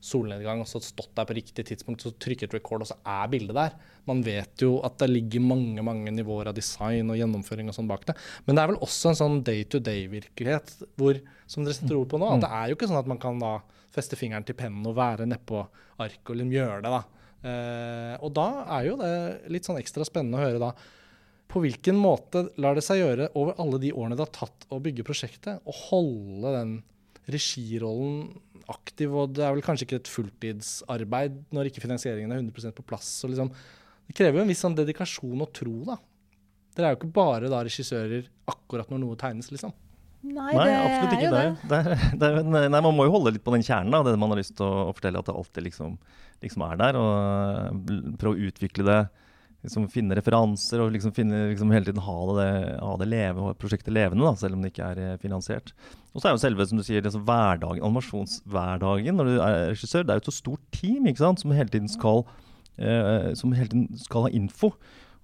solnedgang og så stått der på riktig tidspunkt, så trykket record, og så er bildet der. Man vet jo at det ligger mange mange nivåer av design og gjennomføring og sånn bak det. Men det er vel også en sånn day to day-virkelighet hvor, som dere setter ord på nå, at det er jo ikke sånn at man kan da feste fingeren til pennen og være nedpå arket og liksom gjøre det. da. Eh, og da er jo det litt sånn ekstra spennende å høre da på hvilken måte lar det seg gjøre over alle de årene det har tatt å bygge prosjektet, å holde den regirollen aktiv. Og det er vel kanskje ikke et fulltidsarbeid når ikke finansieringen er 100% på plass. Liksom, det krever jo en viss sånn dedikasjon og tro, da. Dere er jo ikke bare da regissører akkurat når noe tegnes, liksom. Nei, nei absolutt ikke. Det. Det. Det, nei, man må jo holde litt på den kjernen, da, det man har lyst til å, å fortelle. At det alltid liksom liksom er der. Og eh, prøve å utvikle det. Liksom finne referanser og liksom finne, liksom hele tiden ha det, ha det leve, prosjektet levende, da, selv om det ikke er eh, finansiert. Og så er jo selve som du sier, liksom hverdagen, animasjonshverdagen når du er regissør. Det er jo et så stort team ikke sant, som hele tiden skal, eh, som hele tiden skal ha info.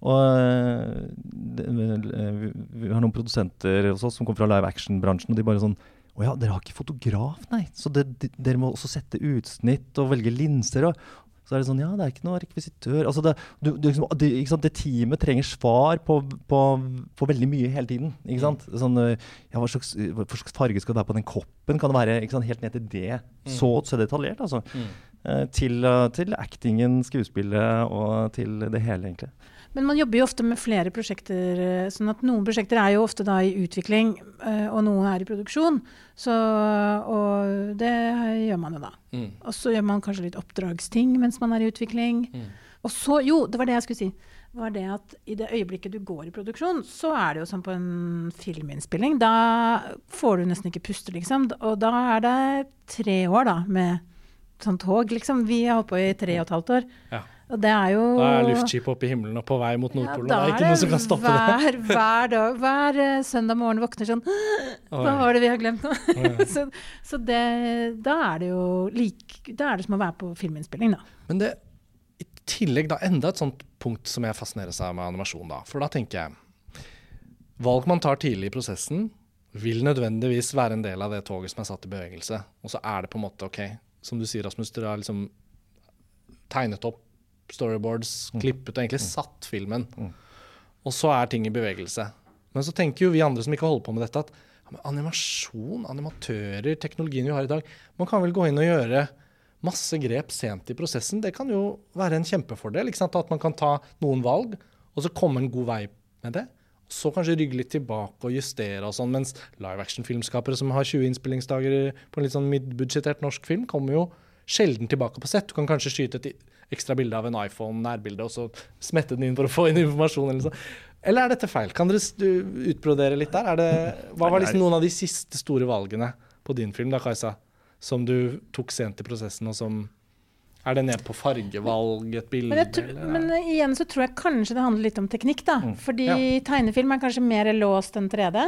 Og eh, det, Vi har noen produsenter hos oss som kommer fra live action-bransjen. og de bare sånn å ja, dere har ikke fotograf, nei. Så det, de, dere må også sette utsnitt og velge linser. Og, så er det sånn Ja, det er ikke noe rekvisitør. Altså det, du, du, liksom, det, det, teamet trenger svar på, på, på, veldig mye hele tiden. Ikke sant? Mm. Sånn, ja, hva slags, hva slags, farge skal det være på den koppen? Kan det være sant, helt ned til det? Mm. Så, så detaljert, altså. Mm. Eh, til, til, actingen, skuespillet og til det hele, egentlig. Men man jobber jo ofte med flere prosjekter. eh, sånn at Noen prosjekter er jo ofte da i utvikling, eh, og noen er i produksjon. Så, og det gjør man jo da. Mm. Og så gjør man kanskje litt oppdragsting mens man er i utvikling. Mm. Og så, jo, det var det jeg skulle si. var det at I det øyeblikket du går i produksjon, så er det jo som på en filminnspilling. Da får du nesten ikke puste, liksom. Og da er det tre år da, med sånn tog, liksom. Vi har holdt på i tre og et halvt år. Ja. Og det er jo Da er luftskipet oppe i himmelen og på vei mot Nordpolen. Ja, det er ikke noe som kan stoppe det. hver, Hver, dag, hver eh, søndag morgen våkner sånn Hva var det vi har glemt nå? så så det, da er det jo like, Da er det som å være på filminnspilling, da. Men det i tillegg da enda et sånt punkt som jeg fascineres av med animasjon. da. For da tenker jeg Valg man tar tidlig i prosessen, vil nødvendigvis være en del av det toget som er satt i bevegelse. Og så er det på en måte OK, som du sier, Rasmus, dere har liksom tegnet opp storyboards, klippet og egentlig satt filmen. Og så er ting i bevegelse. Men så tenker jo vi andre som ikke holder på med dette, at ja, animasjon, animatører, teknologien vi har i dag Man kan vel gå inn og gjøre masse grep sent i prosessen. Det kan jo være en kjempefordel. Ikke sant? At man kan ta noen valg, og så komme en god vei med det. Så kanskje rygge litt tilbake og justere og sånn. Mens live action-filmskapere som har 20 innspillingsdager på en litt sånn midbudsjettert norsk film, kommer jo sjelden tilbake på sett. Du kan kanskje skyte et ekstra bilde av en iPhone, nærbilde, og så smette den inn for å få inn informasjon. Eller, så. eller er dette feil? Kan dere utbrodere litt der? Det, hva var liksom noen av de siste store valgene på din film, da, Kajsa, som du tok sent i prosessen, og som er det ned på fargevalg, et bilde? Men, tror, eller? men igjen så tror jeg kanskje det handler litt om teknikk, da. Fordi Ja. tegnefilm er kanskje mer låst enn 3D.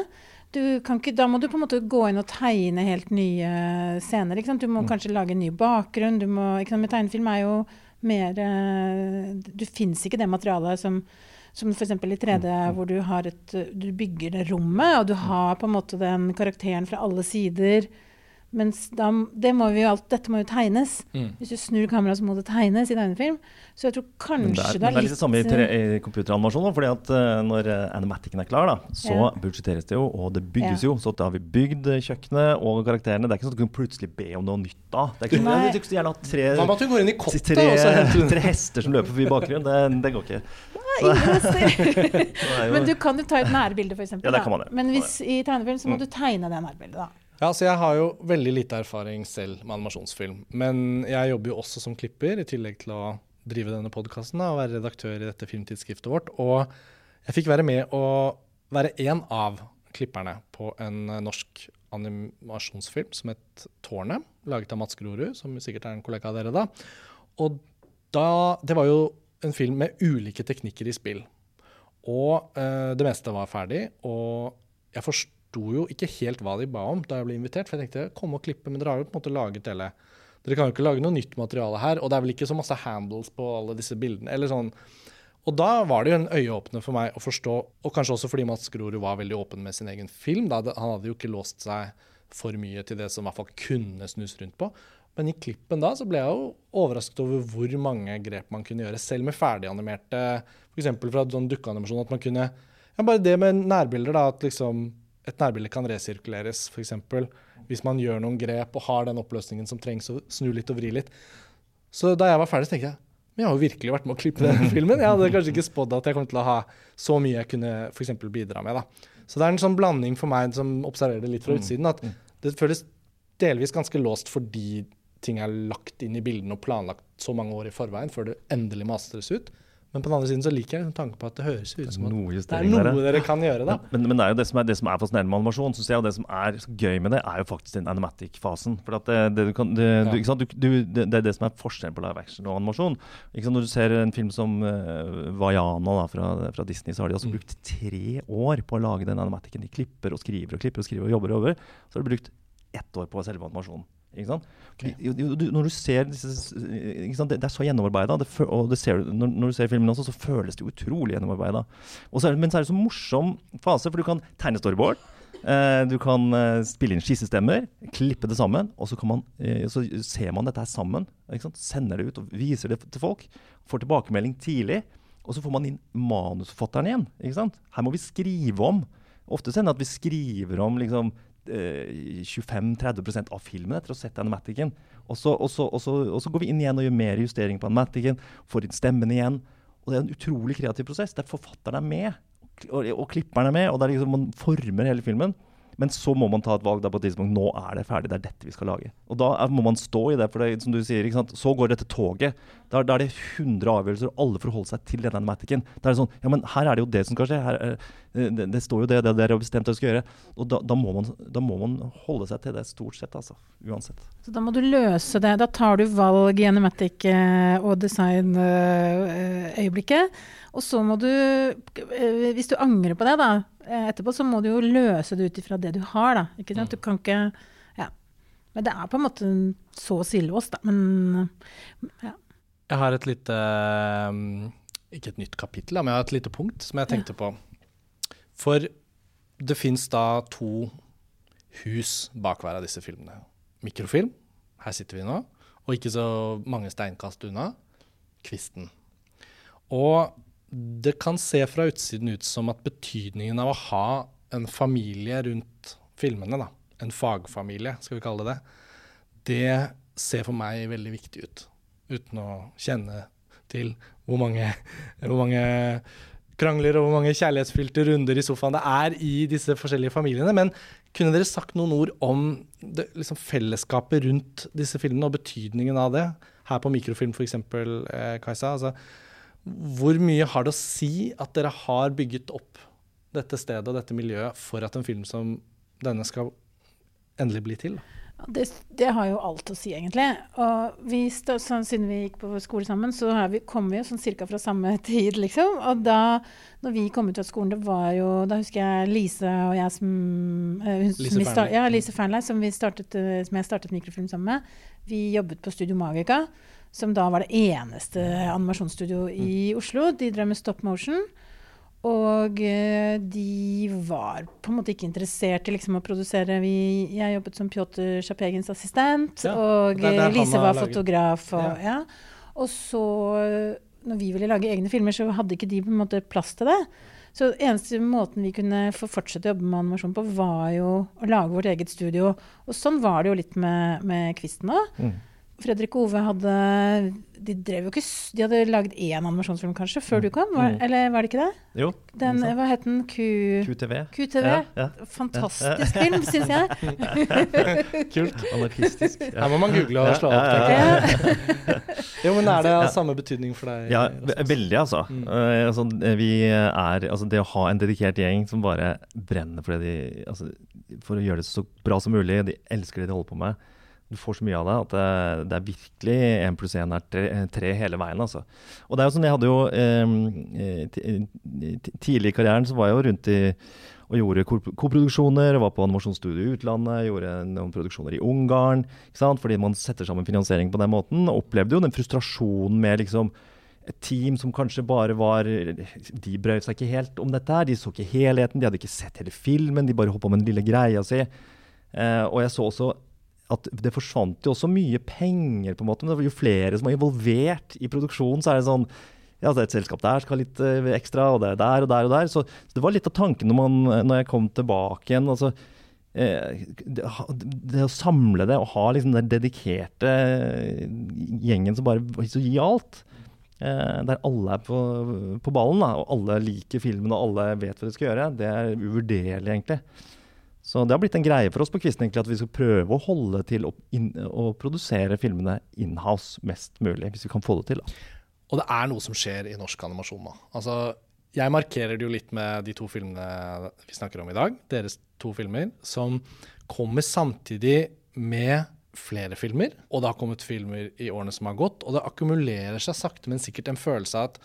Du kan ikke, da må du på en måte gå inn og tegne helt nye scener. Ikke sant? Du må kanskje lage en ny bakgrunn. Du må, ikke sant? Med tegnefilm er jo mer eh, Du fins ikke det materialet som som f.eks. i 3D, hvor du, har et, du bygger det rommet, og du har på en måte den karakteren fra alle sider. Mens da, det må vi jo alt, dette må jo tegnes. Mm. Hvis du snur kameraet, så må det tegnes i tegnefilm. Så jeg tror kanskje det kanskje er, litt det er litt det samme i, tre- i computeranimasjon. fordi at uh, Når uh, animaticen er klar, da, så Ja. budsjetteres det jo, og det bygges Ja. jo. Så da har vi bygd eh, kjøkkenet og karakterene. Det er ikke sånn at du kan plutselig be om noe nytt da. Det er ikke sånn. Du skulle gjerne hatt tre, Hva med at du går inn i kottet, tre, og så henter du tre hester som løper forbi bakgrunnen? Det, det går ikke. Nei. Det er jo- Men du kan jo ta et nærbilde, f.eks. Ja, det kan man gjøre. Men hvis, i tegnefilm så må du tegne det nærbildet, da. Ja, så Jeg har jo veldig lite erfaring selv med animasjonsfilm. Men jeg jobber jo også som klipper, i tillegg til å drive denne podkasten og være redaktør i dette filmtidsskriftet vårt. Og jeg fikk være med å være en av klipperne på en norsk animasjonsfilm som het 'Tårnet', laget av Mats Grorud, som sikkert er en kollega av dere da. Og da, det var jo en film med ulike teknikker i spill. Og eh, det meste var ferdig. Og jeg forsto jo ikke helt hva de ba om da jeg ble invitert. For jeg tenkte kom og klippe, men dere har jo på en måte laget hele Dere kan jo ikke lage noe nytt materiale her. Og det er vel ikke så masse handles på alle disse bildene. eller sånn. Og da var det jo en øyeåpner for meg å forstå, og kanskje også fordi Mats Grorud var veldig åpen med sin egen film. Da. Han hadde jo ikke låst seg for mye til det som i hvert fall kunne snus rundt på. Men i klippen da så ble jeg jo overrasket over hvor mange grep man kunne gjøre, selv med ferdiganimerte F.eks. fra sånn dukkeanimasjon at man kunne ja, Bare det med nærbilder, da, at liksom et nærbilde kan resirkuleres, f.eks. Hvis man gjør noen grep og har den oppløsningen som trengs å snu litt og vri litt. Så da jeg var ferdig, så tenkte jeg men jeg har jo virkelig vært med å klippe den filmen. Jeg hadde kanskje ikke spådd at jeg kom til å ha så mye jeg kunne for bidra med. da. Så det er en sånn blanding for meg som observerer det litt fra utsiden, at det føles delvis ganske låst fordi ting er lagt inn i bildene og planlagt så mange år i forveien før det endelig mastres ut. Men på den andre siden så liker jeg tanken på at det høres ut som at det er noe dere, dere kan gjøre, da. Men, men det er jo det som er, det som er fascinerende med animasjon, synes jeg, og det som er gøy med det, er jo faktisk den animatic-fasen. For at det, det, du kan, det, du, ikke sant? Du, du, det, er det som er forskjellen på live action og animasjon. Sant? Når du ser en film som uh, Vaiana da, fra, fra Disney, så har de også brukt tre år på å lage den animaticen. De klipper og skriver og klipper og skriver og jobber og jobber. Så har de brukt ett år på selve animasjonen. Ikke sant? Ok. Du, du, når du ser disse? Det, det er så gjennomarbeida. Og ser, når, når du ser filmen også, så føles det utrolig gjennomarbeida. Og så det- Men så er det så morsom fase, for du kan tegne storyboard. Eh, du kan eh, spille inn skissestemmer, klippe det sammen, og så, kan man, eh, så ser man dette her sammen. Sender det ut og viser det til folk. Får tilbakemelding tidlig. Og så får man inn manusforfatteren igjen. Her må vi skrive om. Ofte hender det at vi skriver om liksom, 25-30% av filmen etter å ha sett animaticen. Og så, og, så, og, så, og så går vi inn igjen og gjør mer justering på animaticen. Får inn stemmen igjen. Og det er en utrolig kreativ prosess, der forfatteren er med, og klipperen er med, og der liksom man former hele filmen. Men så må man ta et valg da på et tidspunkt. Nå er det ferdig. Det er dette vi skal lage. Og da er, må man stå i det. For det, som du sier, så går dette toget. Da, er det 100 avgjørelser, og alle forholder seg til denne maticen. Da er det sånn Ja, men her er det jo det som skal skje. Her, eh, det, det, står jo det, det dere har bestemt dere skal gjøre. Og da, da, må man, da, må man, holde seg til det stort sett, altså. Uansett. Så da må du løse det. Da tar du valg i animatic eh, og design-øyeblikket. Eh, og så må du, hvis du angrer på det, da etterpå så må du jo løse det ut ifra det du har, da. Ikke sant? Du kan ikke Ja. Men det er på en måte så sildås, da. Men ja. Jeg har et lite mm, Ikke et nytt kapittel, men jeg har et lite punkt som jeg tenkte på. For det fins da to hus bak hver av disse filmene. Mikrofilm, her sitter vi nå, og ikke så mange steinkast unna, Kvisten. Og det kan se fra utsiden ut som at betydningen av å ha en familie rundt filmene, da, en fagfamilie, skal vi kalle det det, det ser for meg veldig viktig ut. Uten å kjenne til hvor mange, hvor mange krangler og hvor mange kjærlighetsfylte runder i sofaen det er i disse forskjellige familiene. Men kunne dere sagt noen ord om det, liksom fellesskapet rundt disse filmene og betydningen av det? Her på mikrofilm f.eks., eh, Kajsa. Altså, hvor mye har det å si at dere har bygget opp dette stedet og dette miljøet for at en film som denne skal endelig bli til? Det, det, har jo alt å si, egentlig. Og vi sånn, siden vi gikk på skole sammen, så vi, kom vi jo sånn cirka fra samme tid, liksom. Og da når vi kom ut av skolen, det var jo Da husker jeg Lise og jeg som, uh, Lise som start, Ja, Lise Fernley, som, startet, uh, som jeg startet mikrofilm sammen med. Vi jobbet på Studio Magica som da var det eneste animasjonsstudioet i mm. Oslo. De drev med stop motion. Og eh, de var på en måte ikke interessert i liksom å produsere vi, Jeg jobbet som Pjotr Sjapegens assistent, ja, og Lise var fotograf. Og, ja. og, så, når vi ville lage egne filmer, så hadde ikke de på en måte plass til det. Så eneste måten vi kunne få fortsette å jobbe med animasjon på, var jo å lage vårt eget studio. Og sånn var det jo litt med, med Kvisten òg. Mm. Fredrik Ove hadde De drev jo ikke De hadde lagd én animasjonsfilm kanskje før du kom? Var, mm. Eller var det ikke det? Jo. Den, hva het den? Q... QTV. QTV. Ja, ja. Fantastisk ja. film, syns jeg. Kult. Anarkistisk. Her må man google og slå opp. jo, men Er det av samme betydning for deg? Ja, veldig, altså. Mm. Uh, altså, vi er, altså. Det å ha en dedikert gjeng som bare brenner for, de, altså, for å gjøre det så bra som mulig, de elsker det de holder på med du får så mye av det at det, det er virkelig én pluss én er tre, tre, hele veien. altså. Og det er jo sånn, Jeg hadde jo eh, Tidlig i karrieren så var jeg jo rundt i og gjorde koproduksjoner, var på animasjonsstudio i utlandet, gjorde noen produksjoner i Ungarn. ikke sant? Fordi man setter sammen finansiering på den måten. Opplevde jo den frustrasjonen med liksom et team som kanskje bare var De brød seg ikke helt om dette her. De så ikke helheten, de hadde ikke sett hele filmen, de bare holdt på med den lille greia si. Eh, og jeg så også at det forsvant jo også mye penger, på en måte. Men jo flere som var involvert i produksjonen, så er det sånn ja, det er et selskap der skal ha litt uh, ekstra, og det er der og der og der. Så, så det var litt av tanken når, man, når jeg kom tilbake igjen. altså eh, det, det, å samle det og ha liksom den dedikerte gjengen som bare så gir alt. Eh, der alle er på, på ballen, da, og alle liker filmen og alle vet hva de skal gjøre. Det er uvurderlig, egentlig. Så det har blitt en greie for oss på Kvisten egentlig, at vi skal prøve å holde til å, in, å produsere filmene inhouse mest mulig, hvis vi kan få det til. Da. Og det er noe som skjer i norsk animasjon nå. Altså, jeg markerer det jo litt med de to filmene vi snakker om i dag, deres to filmer, som kommer samtidig med flere filmer. Og det har kommet filmer i årene som har gått, og det akkumulerer seg sakte, men sikkert en følelse av at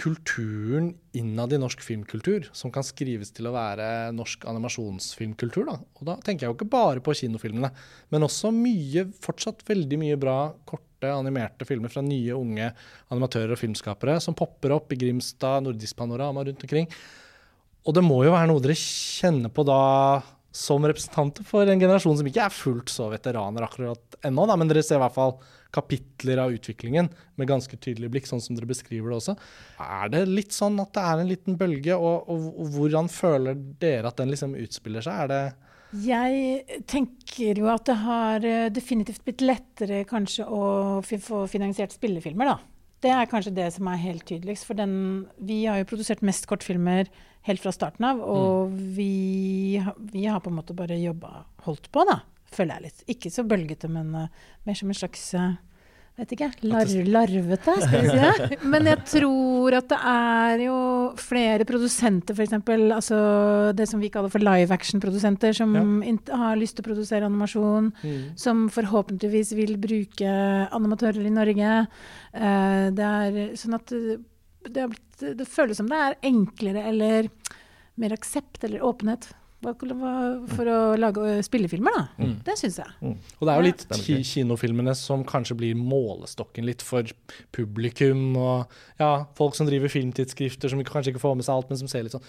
kulturen innad i norsk filmkultur, som kan skrives til å være norsk animasjonsfilmkultur. Da. Og da tenker jeg jo ikke bare på kinofilmene, men også mye, fortsatt veldig mye bra korte, animerte filmer fra nye, unge animatører og filmskapere som popper opp i Grimstad, Nordisk Panorama rundt omkring. Og det må jo være noe dere kjenner på da som representanter for en generasjon som ikke er fullt så veteraner akkurat ennå, da, men dere ser i hvert fall kapitler av utviklingen med ganske tydelig blikk, sånn som dere beskriver det også. Er det litt sånn at det er en liten bølge, og, og, og hvordan føler dere at den liksom utspiller seg? Er det jeg tenker jo at det har eh, definitivt blitt lettere kanskje å få finansiert spillefilmer, da. Det er kanskje det som er helt tydeligst. For den, vi har jo produsert mest kortfilmer helt fra starten av, og mm. vi, vi, har på en måte bare jobba holdt på, da, føler jeg litt. Ikke så bølgete, men uh, mer som en slags uh, vet ikke, lar larvete, skal vi si det. Men jeg tror at det er jo flere produsenter, f.eks. Altså det som vi kaller for live action-produsenter, som ja. har lyst til å produsere animasjon. Mm. Som forhåpentligvis vil bruke animatører i Norge. Uh, det er sånn at det, blitt, det føles som det er enklere eller mer aksept eller åpenhet for å lage spillefilmer, da. Mm. Det syns jeg. Mm. Og det er jo litt ja. kinofilmene som kanskje blir målestokken litt for publikum og ja, folk som driver filmtidsskrifter som kanskje ikke får med seg alt, men som ser litt sånn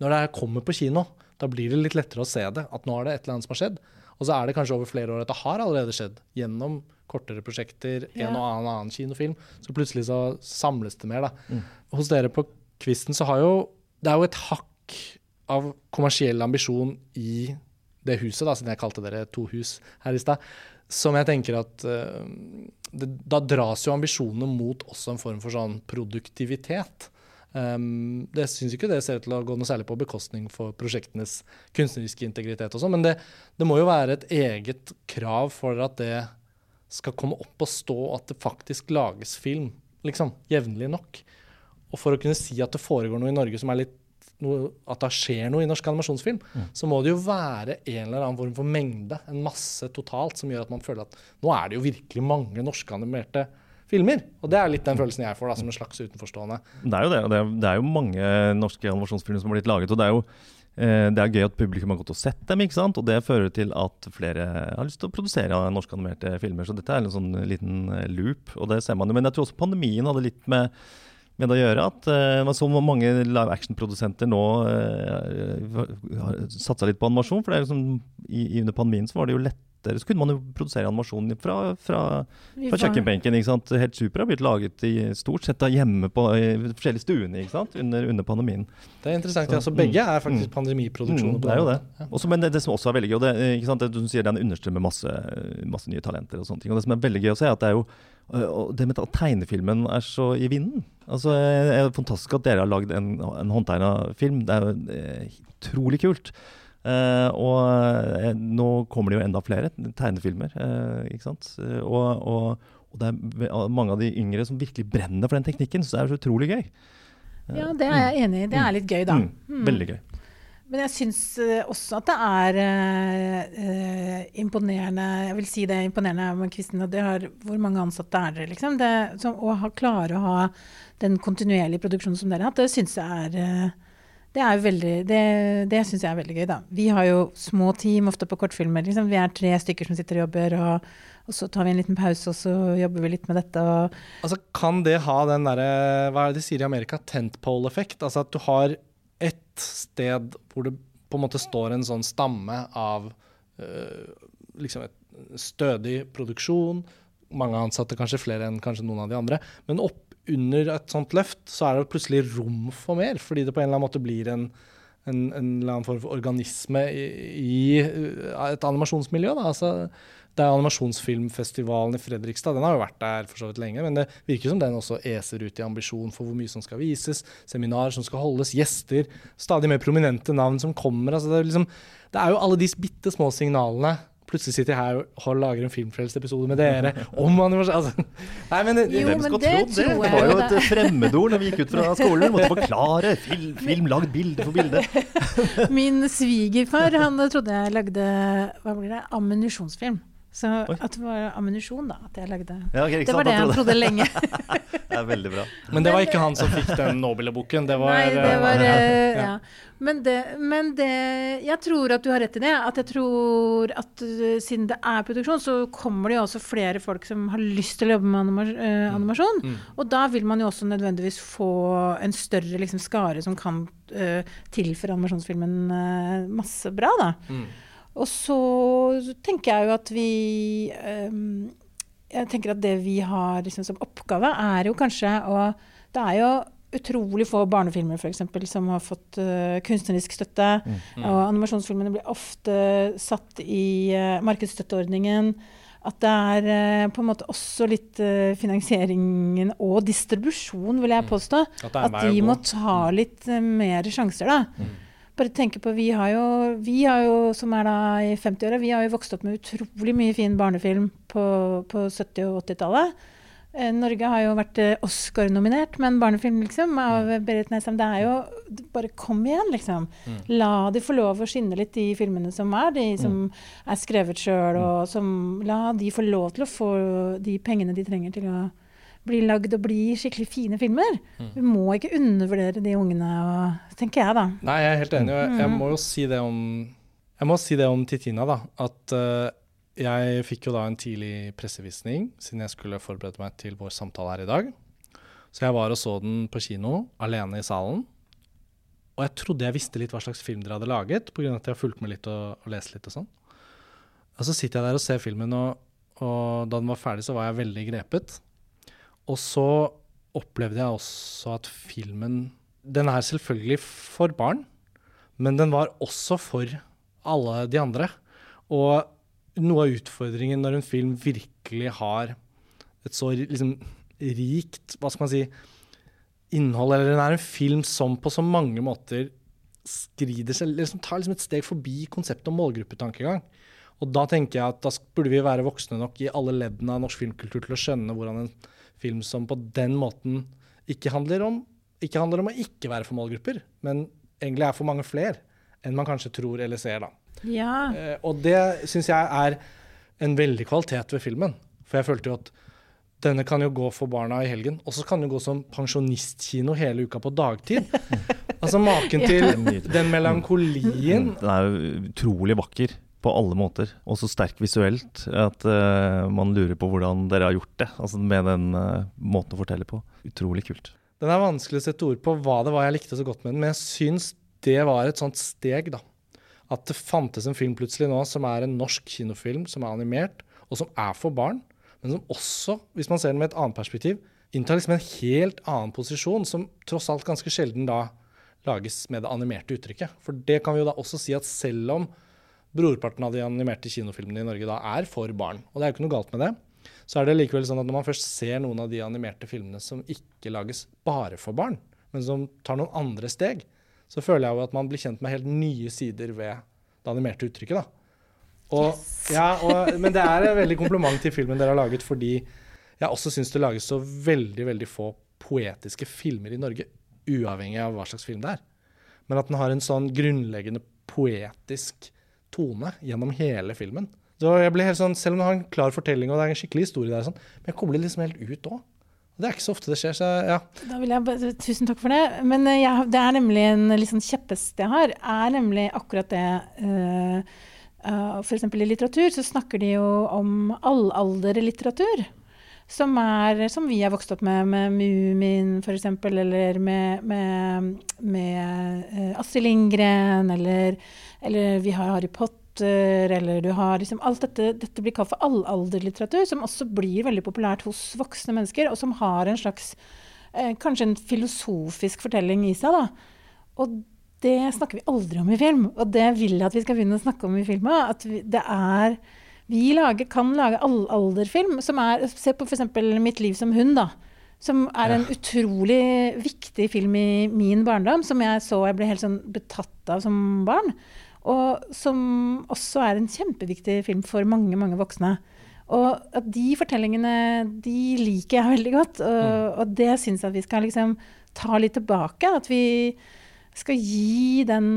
Når det kommer på kino, da blir det litt lettere å se det. At nå er det et eller annet som har skjedd. Og så er det kanskje over flere år at det har allerede skjedd. Gjennom kortere prosjekter, ja. en og annen, annen kinofilm. Så plutselig så samles det mer, da. Mm. Hos dere på Kvisten så har jo Det er jo et hakk av kommersiell ambisjon i det huset, da, siden jeg kalte dere to hus her i stad, som jeg tenker at uh, det, Da dras jo ambisjonene mot også en form for sånn produktivitet. Um, det syns ikke det ser ut til å gå noe særlig på bekostning for prosjektenes kunstneriske integritet og sånn, men det, det, må jo være et eget krav for at det skal komme opp og stå at det faktisk lages film, liksom, jevnlig nok. Og for å kunne si at det foregår noe i Norge som er litt noe, at det skjer noe i norsk animasjonsfilm, mm. så må det jo være en eller annen form for mengde, en masse totalt, som gjør at man føler at nå er det jo virkelig mange norske animerte filmer. Og det er litt den følelsen jeg får da, som en slags utenforstående. Det er jo det. og det er, det er jo mange norske animasjonsfilmer som har blitt laget. og det er jo eh, det er gøy at publikum har gått og sett dem, ikke sant? og det fører til at flere har lyst til å produsere norskanimerte filmer. Så dette er en sånn liten eh, loop, og det ser man jo. Men jeg tror også pandemien hadde litt med med å gjøre. At uh, så mange live action-produsenter nå uh, har satsa litt på animasjon. For det er liksom, i, under pandemien så var det jo lettere Så kunne man jo produsere animasjon fra, fra, fra kjøkkenbenken. ikke sant? Helt Super har blitt laget i stort sett da hjemme på i forskjellige stuene ikke sant? Under, under pandemien. Det er interessant. Så, ja, så begge mm, er faktisk mm, pandemiproduksjoner. Mm, det er jo det. Ja. Også, men det, det, som også er veldig gøy, og det, ikke sant? det du sier den understrømmer masse, masse nye talenter og sånne ting. Og det som er veldig gøy å se, er at det er jo og det med at tegnefilmen er så i vinden. Altså, det er fantastisk at dere har lagd en, en håndtegna film. Det er jo eh, utrolig kult. Uh, og uh, nå kommer det jo enda flere tegnefilmer. Uh, ikke sant? Og, og, og, det er mange av de yngre som virkelig brenner for den teknikken. Så det er så utrolig gøy. ja, det er jeg enig i. Det er litt gøy, da. Mm. Mm. Veldig gøy. Men jeg syns uh, også at det er eh, imponerende Jeg vil si det er imponerende med Kvisten. har, Hvor mange ansatte er dere, liksom? Det, som, å ha, klare å ha den kontinuerlige produksjonen som dere har hatt, det syns jeg er uh, det det, det syns jeg er veldig gøy, da. Vi har jo små team ofte på kortfilmer. Liksom. Vi er tre stykker som sitter og jobber, og, og, så tar vi en liten pause, og så jobber vi litt med dette. altså, kan det ha den derre, hva er det de sier i Amerika, tentpole-effekt? Altså at du har ett sted hvor det på en måte står en sånn stamme av uh, liksom et stødig produksjon, mange ansatte, kanskje flere enn kanskje noen av de andre. Men opp under et sånt løft så er det plutselig rom for mer, fordi det på en eller annen måte blir en, en, en eller annen form for organisme i, i eh, et animasjonsmiljø. Da. Altså, det er animasjonsfilmfestivalen i Fredrikstad. Den har jo vært der for så vidt lenge, men det virker som den også eser ut i ambisjon for hvor mye som skal vises, seminarer som skal holdes, gjester, stadig mer prominente navn som kommer. Altså det, er liksom, det er jo alle de bitte små signalene Plutselig sitter jeg her og lager en Filmfrelst-episode med dere om animasjon altså, Nei, men, jo, Hvem skal det tro det? Det var jo et fremmedord når vi gikk ut fra skolen. Måtte forklare. Film, film lagd bilde for bilde. Min svigerfar han trodde jeg lagde hva blir det, ammunisjonsfilm. Så Oi. at det var ammunisjon, da. At jeg lagde. Ja, okay, det var det han trodde lenge. det er veldig bra. Men det var ikke han som fikk den Nobel-boken? Det var, Nei, det var ja. ja. Men, det, men det, Jeg tror at du har rett i det. At jeg tror at uh, siden det er produksjon, så kommer det jo også flere folk som har lyst til å jobbe med anima uh, animasjon. Mm. Og da vil man jo også nødvendigvis få en større liksom, skare som kan tilføre animasjonsfilmen masse bra, da. Mm. Og så tenker jeg jo at vi um, Jeg tenker at det vi har liksom som oppgave, er jo kanskje å Det er jo utrolig få barnefilmer for eksempel, som har fått uh, kunstnerisk støtte. Mm. Mm. Og animasjonsfilmene blir ofte satt i uh, markedsstøtteordningen. At det er uh, på en måte også litt uh, finansieringen og distribusjon, vil jeg mm. påstå. At, at de må ta mm. litt uh, mer sjanser, da. Mm. Bare tenke på, Vi har jo, vi har jo som er da i 50-åra, vi har jo vokst opp med utrolig mye fin barnefilm på, på 70- og 80-tallet. Eh, Norge har jo vært eh, Oscar-nominert med en barnefilm liksom, av mm. Berit Nesheim. Det er jo Bare kom igjen, liksom. Mm. La de få lov å skinne litt, de filmene som er. De som mm. er skrevet sjøl, og mm. som La de få lov til å få de pengene de trenger til å bli lagd og blir skikkelig fine filmer. Mm. Vi må ikke undervurdere de ungene, tenker jeg, da. Nei, jeg er helt enig. Jeg, jeg må jo si det om Jeg må si det om Titina, da. At uh, jeg fikk jo da en tidlig pressevisning, siden jeg skulle forberede meg til vår samtale her i dag. Så jeg var og så den på kino, alene i salen. Og jeg trodde jeg visste litt hva slags film dere hadde laget, pga. at jeg har fulgt med litt og, og lest litt og sånn. Og så sitter jeg der og ser filmen, og, og, da den var ferdig, så var jeg veldig grepet. Og så opplevde jeg også at filmen Den er selvfølgelig for barn, men den var også for alle de andre. Og noe av utfordringen når en film virkelig har et så liksom, rikt hva skal man si, innhold, eller den er en film som på så mange måter skrider seg, liksom tar liksom et steg forbi konseptet om målgruppetankegang. Og da tenker jeg at da burde vi være voksne nok i alle leddene av norsk filmkultur til å skjønne hvordan en film som på den måten ikke handler om, ikke handler om å ikke være for målgrupper, men egentlig er for mange flere enn man kanskje tror eller ser. da. Ja. Eh, og det syns jeg er en veldig kvalitet ved filmen. For jeg følte jo at denne kan jo gå for barna i helgen, og så kan den gå som pensjonistkino hele uka på dagtid. altså maken til den melankolien. Den er utrolig vakker på alle måter, og så sterk visuelt at uh, man lurer på hvordan dere har gjort det. Altså med den uh, måten å fortelle på. Utrolig kult. Den er vanskelig å sette ord på hva det var jeg likte så godt med den, men jeg syns det var et sånt steg, da at det fantes en film plutselig nå som er en norsk kinofilm som er animert, og som er for barn, men som også, hvis man ser den med et annet perspektiv, inntar liksom en helt annen posisjon, som tross alt ganske sjelden da lages med det animerte uttrykket. For det kan vi jo da også si at selv om brorparten av de animerte kinofilmene i Norge da er for barn, og det er jo ikke noe galt med det, så er det likevel sånn at når man først ser noen av de animerte filmene som ikke lages bare for barn, men som tar noen andre steg, så føler jeg jo at man blir kjent med helt nye sider ved det animerte uttrykket. da. Og, yes. ja, og, men det er en veldig kompliment til filmen dere har laget, fordi jeg også syns det lages så veldig, veldig få poetiske filmer i Norge, uavhengig av hva slags film det er. Men at den har en sånn grunnleggende poetisk tone gjennom hele filmen. Så jeg ble helt sånn, Selv om den har en klar fortelling og det er en skikkelig historie, der, sånn, men jeg kobler liksom helt ut òg. Det er ikke så ofte det skjer, så ja. Da vil jeg, tusen takk for det. Men uh, jeg, det er nemlig en litt sånn kjepphest jeg har, er nemlig akkurat det uh, uh, F.eks. i litteratur så snakker de jo om allalderlitteratur. Som, er, som vi har vokst opp med, med Mumin f.eks., eller med, med, med Astrid Lindgren, eller, eller vi har Harry Potter eller du har liksom Alt dette, dette blir kalt for allalderlitteratur, som også blir veldig populært hos voksne mennesker, og som har en slags eh, Kanskje en filosofisk fortelling i seg, da. Og det snakker vi aldri om i film, og det vil jeg at vi skal begynne å snakke om i filmen. At vi, det er Vi lager, kan lage allalderfilm som er Se på f.eks. 'Mitt liv som hund', da. Som er en utrolig viktig film i min barndom, som jeg så jeg ble helt sånn betatt av som barn. Og som også er en kjempeviktig film for mange, mange voksne. Og at de fortellingene de liker jeg veldig godt. Og, mm. og det syns jeg at vi skal liksom ta litt tilbake. At vi skal gi, den,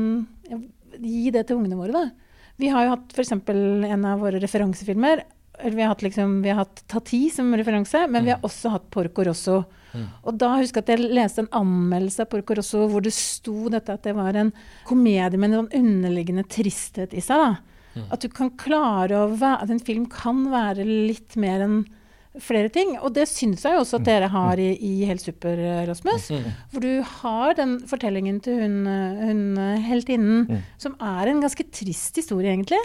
gi det til ungene våre. Da. Vi har jo hatt f.eks. en av våre referansefilmer. Vi har hatt, liksom, vi har hatt Tati som referanse, men vi har mm. også hatt Porco Rosso. Mm. Og da husker jeg at jeg leste en anmeldelse av Porco Rosso hvor det sto dette at det var en komedie med en sånn underliggende tristhet i seg. Mm. At du kan klare å være, at en film kan være litt mer enn flere ting. Og det syns jeg jo også at dere mm. har i, i Helt super, Rasmus. Mm. Hvor du har den fortellingen til hun, hun heltinnen, mm. som er en ganske trist historie, egentlig.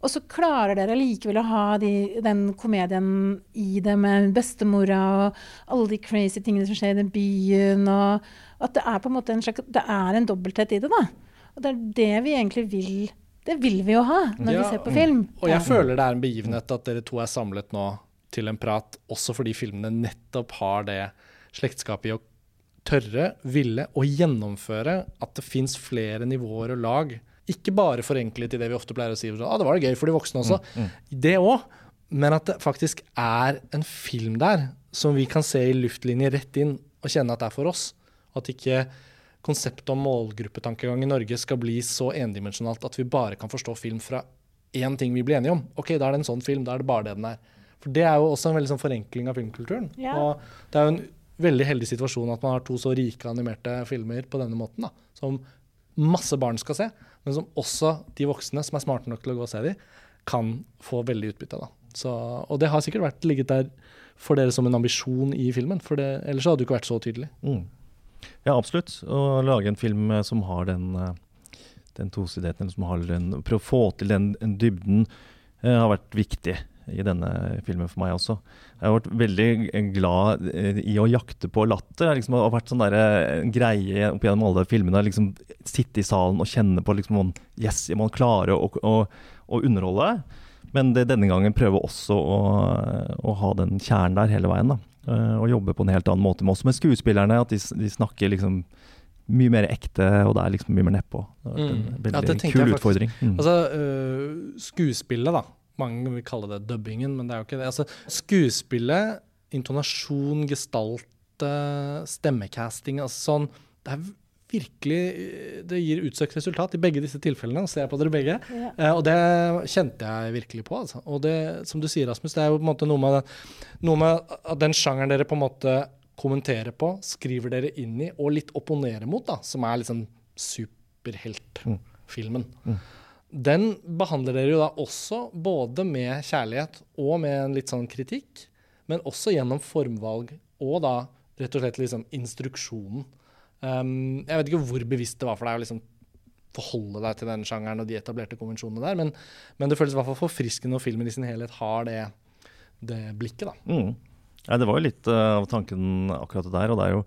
Og så klarer dere likevel å ha de, den komedien i det med bestemora og alle de crazy tingene som skjer i den byen. Og at det er på en måte en slags, det er en dobbelthet i det. da. Og det er det vi egentlig vil. Det vil vi jo ha når Ja, vi ser på film. Og jeg føler det er en begivenhet at dere to er samlet nå til en prat, også fordi filmene nettopp har det slektskapet i å tørre, ville og gjennomføre at det fins flere nivåer og lag. Ikke bare forenklet i det vi ofte pleier å si, ah, det var det gøy for de voksne også. Det òg, men at det faktisk er en film der som vi kan se i luftlinje rett inn og kjenne at det er for oss. At ikke konseptet om målgruppetankegang i Norge skal bli så endimensjonalt at vi bare kan forstå film fra én ting vi blir enige om. Ok, da er det en sånn film, da er det bare det den er. For det er jo også en veldig sånn forenkling av filmkulturen. Ja. Og det er jo en veldig heldig situasjon at man har to så rike animerte filmer på denne måten, da, som masse barn skal se, men som også de voksne som er smarte nok til å gå og se de, kan få veldig utbytte av. og det har sikkert vært ligget der for dere som en ambisjon i filmen, for det, ellers hadde det ikke vært så tydelig. Mm. Ja, absolutt. Å lage en film eh, som har den, eh, den tosidigheten, som har den, prøve å få til den, den dybden, eh, har vært viktig i denne filmen for meg også. Jeg har vært veldig glad eh, i å jakte på latter. Det liksom har vært sånn eh, en greie opp gjennom alle filmene. Liksom sitte i salen og kjenne på liksom, man, Yes, man klarer å, å, å underholde. Men det, denne gangen prøve også å, å ha den kjernen der hele veien. da. Eh, Og jobbe på en helt annen måte. Men også med skuespillerne. At de, de snakker liksom mye mer ekte, og det er liksom mye mer nedpå. Det har vært en Mm. Ja, veldig det kul utfordring. Mm. Altså, uh, skuespillet, da. Mange vil kalle det dubbingen, men det er jo ikke det. Altså, skuespillet, intonasjon, gestalte, stemmecasting, altså sånn Det er virkelig øh, Det gir utsøkt resultat i begge disse tilfellene, ser jeg på dere begge. Ja. Eh, og det kjente jeg virkelig på. Altså. Og det, som du sier, Rasmus, det er jo på en måte noe med, noe med at den sjangeren dere på en måte kommenterer på, skriver dere inn i, og litt opponerer mot, da, som er liksom superheltfilmen. Den behandler dere jo da også både med kjærlighet og med en litt sånn kritikk, men også gjennom formvalg og da rett og slett liksom instruksjonen. Um, jeg vet ikke hvor bevisst det var for deg å liksom forholde deg til den sjangeren og de etablerte konvensjonene der, men, men det føles i hvert fall forfriskende når filmen i sin helhet har det, det blikket, da. Mm. Ja, det var jo litt uh, av tanken akkurat der. og det er jo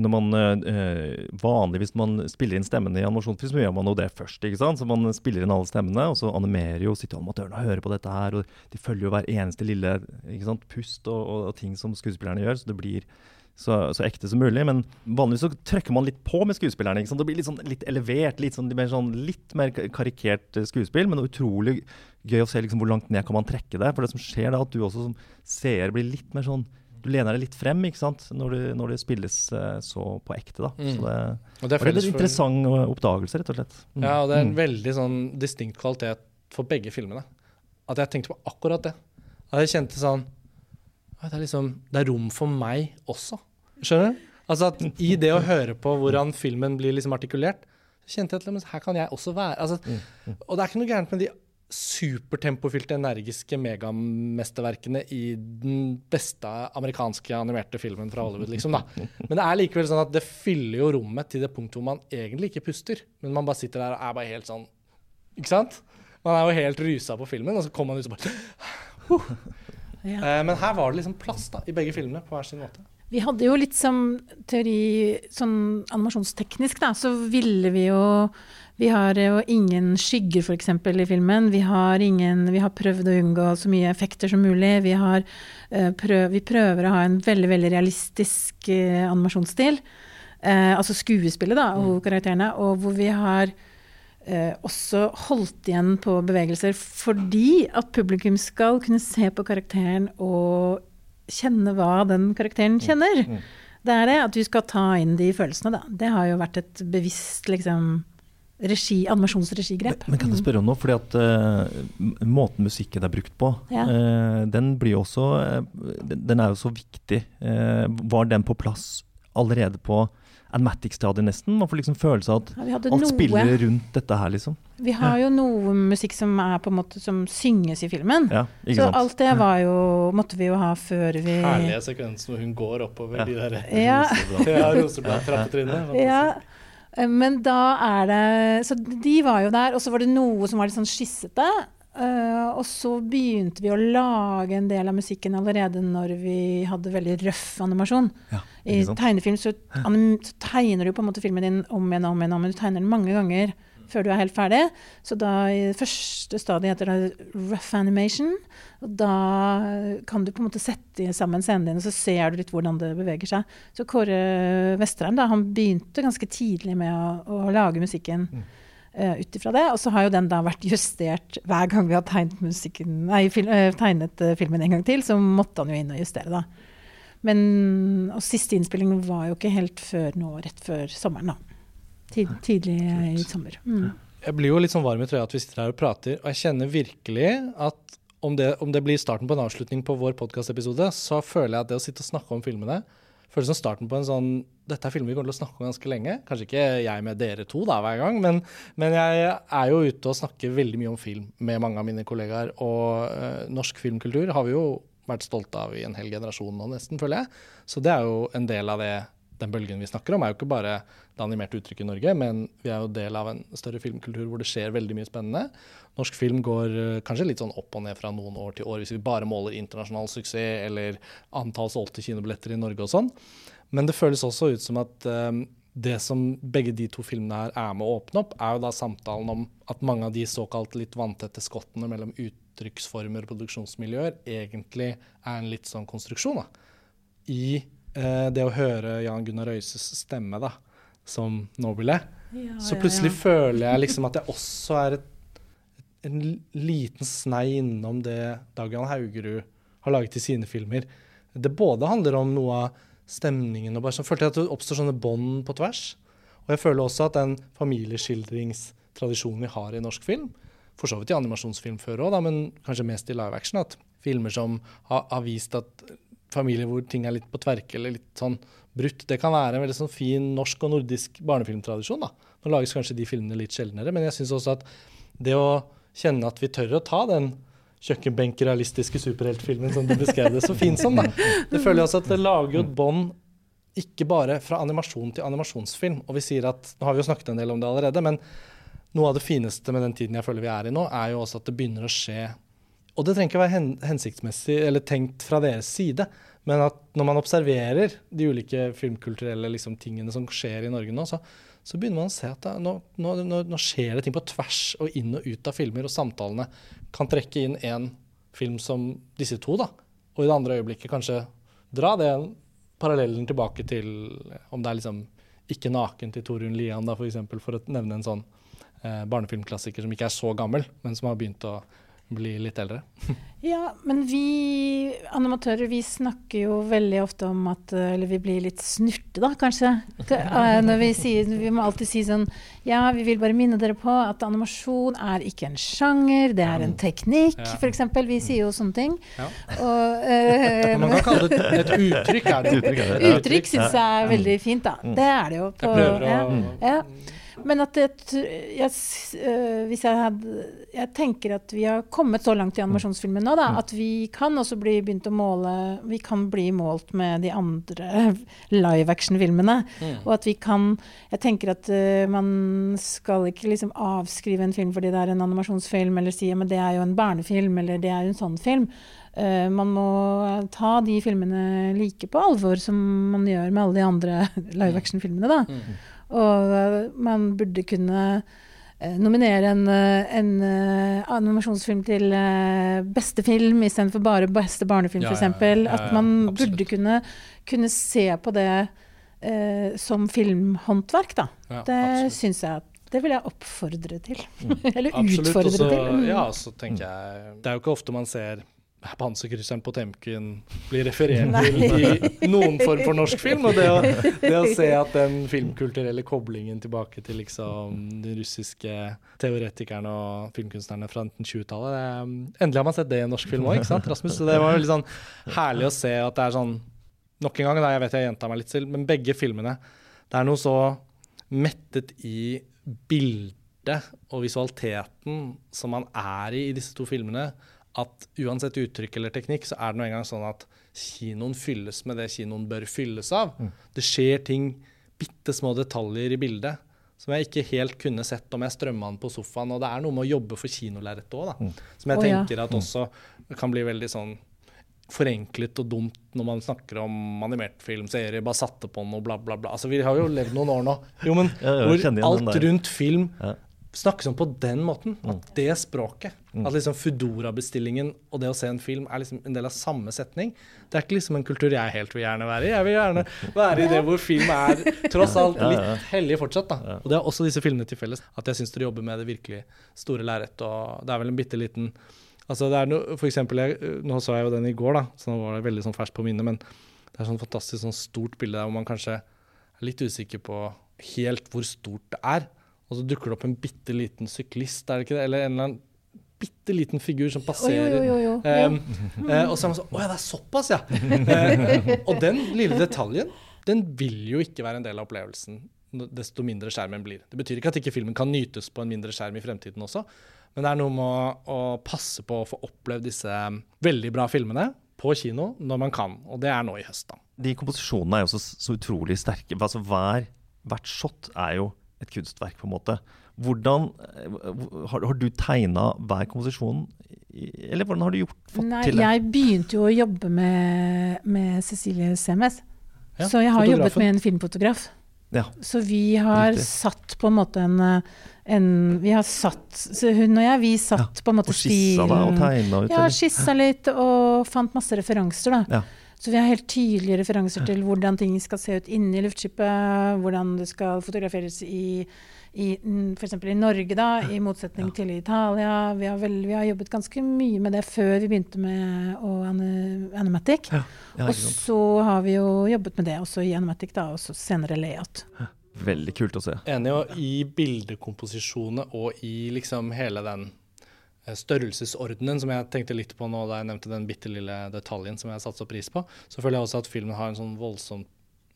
når man eh, Vanligvis når man spiller inn stemmene i animasjonsfilm, så gjør man jo det først. ikke sant? Så Man spiller inn alle stemmene, og så animerer jo, sitter animatørene og hører på dette her. og De følger jo hver eneste lille ikke sant, pust og, og, og ting som skuespillerne gjør. Så det blir så, så ekte som mulig. Men vanligvis så trykker man litt på med skuespillerne. ikke sant? Det blir litt, sånn, litt elevert, litt, sånn, mer sånn, litt mer karikert eh, skuespill, men utrolig gøy å se liksom, hvor langt ned kan man trekke det. For det som skjer da, at du også som seer blir litt mer sånn Du lener deg litt frem ikke sant? Når, det, når det spilles eh, så på ekte. da. Mm. Så det, Og det er felles en interessant for... oppdagelse, rett og slett. Mm. Ja, og det er en Mm. veldig sånn distinkt kvalitet for begge filmene. At jeg tenkte på akkurat det. At jeg kjente sånn Det er liksom Det er rom for meg også. Skjønner du? Altså at I det å høre på hvordan filmen blir liksom artikulert, så kjente jeg at her kan jeg også være. Altså, og det er ikke noe gærent med de supertempofylte, energiske megamesterverkene i den beste amerikanske animerte filmen fra Hollywood, liksom, da. Men det er likevel sånn at det fyller jo rommet til det punktet hvor man egentlig ikke puster, men man bare sitter der og er bare helt sånn Ikke sant? Man er jo helt rusa på filmen, og så kommer man ut og bare Ja. Eh, Men her var det liksom plass da, i begge filmene, på hver sin måte. Vi hadde jo litt som teori sånn animasjonsteknisk, da, så ville vi jo Vi har jo ingen skygger, f.eks. i filmen. Vi har, ingen, vi har prøvd å unngå så mye effekter som mulig. Vi, har, eh, prøv, vi prøver å ha en veldig, veldig realistisk eh, animasjonsstil. Eh, altså skuespillet, da, og karakterene. Og hvor vi har eh, også holdt igjen på bevegelser fordi at publikum skal kunne se på karakteren og kjenne hva den karakteren kjenner. Det er det, at du skal ta inn de følelsene, da. Det har jo vært et bevisst liksom regi, animasjonsregigrep. Men kan jeg spørre om noe? Fordi at uh, Måten musikken er brukt på, Ja. uh, den blir også uh, den, er jo så viktig. Eh, var den på plass allerede på Anmatic-stadiet nesten? Man får liksom følelse av at Ja, alt noe- spiller rundt dette her, liksom. Vi har jo noe musikk som er på en måte som synges i filmen. Ja, ikke Så sant? alt det var jo, måtte vi jo ha før vi Herlige sekvensen hvor hun går oppover Ja. de der Ja. ja, roseblad-trappetrinnene. Ja, men da er det Så de var jo der, og så var det noe som var litt sånn skissete. Uh, og så begynte vi å lage en del av musikken allerede når vi hadde veldig røff animasjon. Ja, I tegnefilm så, så tegner du på en måte filmen din om igjen og om igjen. igjen. Du tegner den mange ganger før du er helt ferdig. Så da i første stadiet heter det rough animation. Og da kan du på en måte sette sammen scenen din, og så ser du litt hvordan det beveger seg. Så Kåre Vesterheim da, han begynte ganske tidlig med å, å lage musikken. Mm. Uh, ut ifra det. Og så har jo den da vært justert hver gang vi har tegnet, musikken, nei, fil, uh, tegnet uh, filmen en gang til. Så måtte han jo inn og justere, da. Men og siste innspilling var jo ikke helt før nå, rett før sommeren, da. Tid, tidlig i sommer. Mm. Jeg blir jo litt sånn varm i trøya at vi sitter her og prater, og jeg kjenner virkelig at om det, om det blir starten på en avslutning på vår podkastepisode, så føler jeg at det å sitte og snakke om filmene føles som starten på en sånn Dette er filmer vi kommer til å snakke om ganske lenge. Kanskje ikke jeg med dere to da hver gang, men, men jeg er jo ute og snakker veldig mye om film med mange av mine kollegaer. Og øh, norsk filmkultur har vi jo vært stolte av i en hel generasjon nå, nesten, føler jeg. Så det er jo en del av det, den bølgen vi snakker om, er jo ikke bare det animerte uttrykket i Norge, men vi er jo del av en større filmkultur hvor det skjer veldig mye spennende. Norsk film går uh, kanskje litt sånn opp og ned fra noen år til år, hvis vi bare måler internasjonal suksess eller antall solgte kinobilletter i Norge og sånn. Men det føles også ut som at um, det som begge de to filmene her er med å åpne opp, er jo da samtalen om at mange av de såkalt litt vanntette skottene mellom ut uttrykksformer og produksjonsmiljøer egentlig er en litt sånn konstruksjon. Da. I eh, det å høre Jan Gunnar Røises stemme da, som Nobile, ja, så plutselig ja, ja. føler jeg liksom at jeg også er et, en liten snei innom det Dag Jan Haugerud har laget i sine filmer. Det både handler om noe av stemningen og bare sånn, følte jeg at det oppstår sånne bånd på tvers. Og jeg føler også at den familieskildringstradisjonen vi har i norsk film, for så vidt i animasjonsfilm før òg, men kanskje mest i live action. At filmer som har, har, vist at familier hvor ting er litt på tverke eller litt sånn brutt, det kan være en veldig sånn fin norsk og nordisk barnefilmtradisjon. da. Nå lages kanskje de filmene litt sjeldnere, men jeg syns også at det å kjenne at vi tør å ta den kjøkkenbenk-realistiske superheltfilmen som du beskrev det så fint som, da. Det føler jeg også at det lager jo et bånd ikke bare fra animasjon til animasjonsfilm. Og vi sier at, Nå har vi jo snakket en del om det allerede, men noe av det fineste med den tiden jeg føler vi er i nå, er jo også at det begynner å skje Og det trenger ikke være hen hensiktsmessig eller tenkt fra deres side, men at når man observerer de ulike filmkulturelle liksom, tingene som skjer i Norge nå, så, så begynner man å se at det, nå, nå, nå, skjer det ting på tvers og inn og ut av filmer, og samtalene kan trekke inn en film som disse to, da, og i det andre øyeblikket kanskje dra den parallellen tilbake til om det er liksom ikke naken til Torunn Lian, da, for, eksempel, for å nevne en sånn eh, barnefilmklassiker som ikke er så gammel, men som har begynt å bli litt eldre. ja, men vi animatører vi snakker jo veldig ofte om at Eller vi blir litt snurte, da, kanskje. Eh, når vi, sier, vi må alltid si sånn Ja, vi vil bare minne dere på at animasjon er ikke en sjanger, det er en teknikk, ja. f.eks. Vi sier jo sånne ting. Ja. Og, uh, Man kan kalle det et, uttrykk, er det. Uttrykk, uttrykk syns jeg er veldig fint, da. Mm. Det er det jo. På, jeg prøver å ja. Men at jeg, jeg, øh, hvis jeg, hadde, jeg tenker at vi har kommet så langt i animasjonsfilmen nå da, mm. at vi kan også bli begynt å måle Vi kan bli målt med de andre live action-filmene. Mm. Og at vi kan Jeg tenker at uh, man skal ikke liksom avskrive en film fordi det er en animasjonsfilm, eller si at det er jo en barnefilm, eller det er jo en sånn film. Uh, man må ta de filmene like på alvor som man gjør med alle de andre live action-filmene. da. Mm. Og eh, man burde kunne eh, nominere en, eh, en animasjonsfilm til beste film istedenfor bare beste barnefilm, ja, f.eks. Ja, ja, At man burde kunne, kunne, se på det eh, som filmhåndverk, da. det syns jeg at det vil jeg oppfordre til. Mm. Eller absolutt, utfordre også, til. Mm. Ja, så tenker jeg Det er jo ikke ofte man ser Panserkrysseren Potemkin blir referert til i noen form for norsk film. Og det å, det å, se at den filmkulturelle koblingen tilbake til liksom de russiske teoretikerne og filmkunstnerne fra 1920-tallet Endelig har man sett det i en norsk film òg, ikke sant, Rasmus? Så det var veldig sånn herlig å se at det er sånn Nok en gang, da, jeg vet jeg gjentar meg litt selv, men begge filmene Det er noe så mettet i bildet og visualiteten som man er i i disse to filmene at uansett uttrykk eller teknikk, så er det nå engang sånn at kinoen fylles med det kinoen bør fylles av. Mm. Det skjer ting, bitte små detaljer i bildet, som jeg ikke helt kunne sett om jeg strømma den på sofaen. Og det er noe med å jobbe for kinolerretet òg, mm. som jeg oh, tenker ja. at mm. også kan bli veldig sånn forenklet og dumt når man snakker om animert film, serier, bare satte på noe, bla, bla, bla. Altså, vi har jo levd noen år nå. Jo, men hvor alt rundt film snakkes om på den måten. At det språket, at liksom Foodora-bestillingen og det å se en film er liksom en del av samme setning. Det er ikke liksom en kultur jeg helt vil gjerne være i. Jeg vil gjerne være i det hvor film er tross alt litt hellig fortsatt. da. Og det har også disse filmene til felles. At jeg syns dere jobber med det virkelig store lerretet, Og det er vel en bitte liten Altså det er no, for eksempel, jeg, Nå så jeg jo den i går, da, så nå var det veldig sånn ferskt på minnet. Men det er sånn fantastisk sånn stort bilde der hvor man kanskje er litt usikker på helt hvor stort det er. Og så dukker det opp en bitte liten syklist, er det ikke det? Eller en eller annen bitte liten figur som passerer. Jo, jo, jo, jo. Um, uh, og så er man sånn Å ja, det er såpass, ja! uh, og den lille detaljen, den vil jo ikke være en del av opplevelsen desto mindre skjermen blir. Det betyr ikke at ikke filmen kan nytes på en mindre skjerm i fremtiden også, men det er noe med å, å passe på å få opplevd disse veldig bra filmene på kino når man kan, og det er nå i høst, da. De komposisjonene er jo så, så utrolig sterke. Altså hver, hvert shot er jo et kunstverk, på en måte. Hvordan Har, har du tegna hver komposisjon, eller hvordan har du gjort, fått Nei, til det? jeg begynte jo å jobbe med, med Cecilie Semes. Ja, så jeg har jobbet med en filmfotograf. Ja. Så vi har Riktig. satt på en måte en, en Vi har satt så Hun og jeg, vi satt på en måte stilen. Og skissa deg og tegna ut? Ja, skissa litt og fant masse referanser, da. Ja. Så vi har helt tydelige referanser til hvordan ting skal se ut inni luftskipet, hvordan det skal fotograferes i, i f.eks. i Norge, da, i motsetning til i Italia. Vi har, vel, vi har jobbet ganske mye med det før vi begynte med å Animatic. Ja, og så har vi jo jobbet med det også i Animatic, da, og senere layout. Veldig kult å se. Enig og i bildekomposisjonene og i liksom hele den størrelsesordenen som jeg tenkte litt på nå da jeg nevnte den bitte lille detaljen som jeg satte så pris på, så føler jeg også at filmen har en sånn voldsom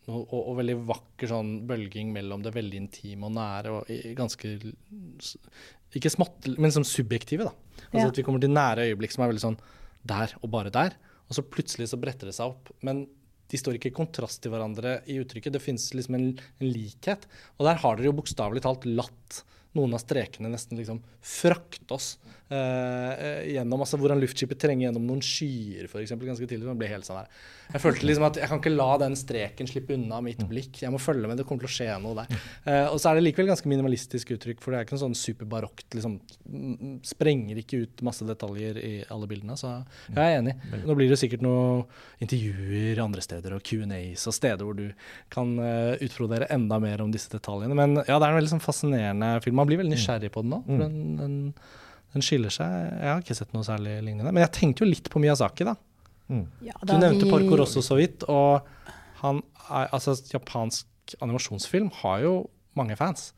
og, og, og veldig vakker sånn bølging mellom det veldig intime og nære og ganske Ikke smått, men som subjektive, da. Altså Ja. At vi kommer til nære øyeblikk som er veldig sånn der og bare der. Og så plutselig så bretter det seg opp. Men de står ikke i kontrast til hverandre i uttrykket. Det fins liksom en, en likhet. Og der har dere jo bokstavelig talt latt noen av strekene nesten liksom frakte oss eh, eh, gjennom. Altså hvordan luftskipet trenger gjennom noen skyer, for eksempel, ganske tidlig. Man blir helt sånn her. Jeg følte liksom at jeg kan ikke la den streken slippe unna mitt blikk. Jeg må følge med, det kommer til å skje noe der. Eh, og så er det likevel ganske minimalistisk uttrykk, for det er ikke noe sånn superbarokt. liksom mm, Sprenger ikke ut masse detaljer i alle bildene. Så jeg er enig. Nå blir det sikkert noen intervjuer andre steder og Q&As og steder hvor du kan utbrodere enda mer om disse detaljene. Men ja, det er en veldig sånn fascinerende film. Man blir veldig nysgjerrig på den nå. For den, den, den skiller seg. Jeg har ikke sett noe særlig lignende. Men jeg tenkte jo litt på Miyazaki, da. Mm. Ja, Du nevnte vi- Porco Rosso så vidt, og han er, altså, japansk animasjonsfilm har jo mange fans.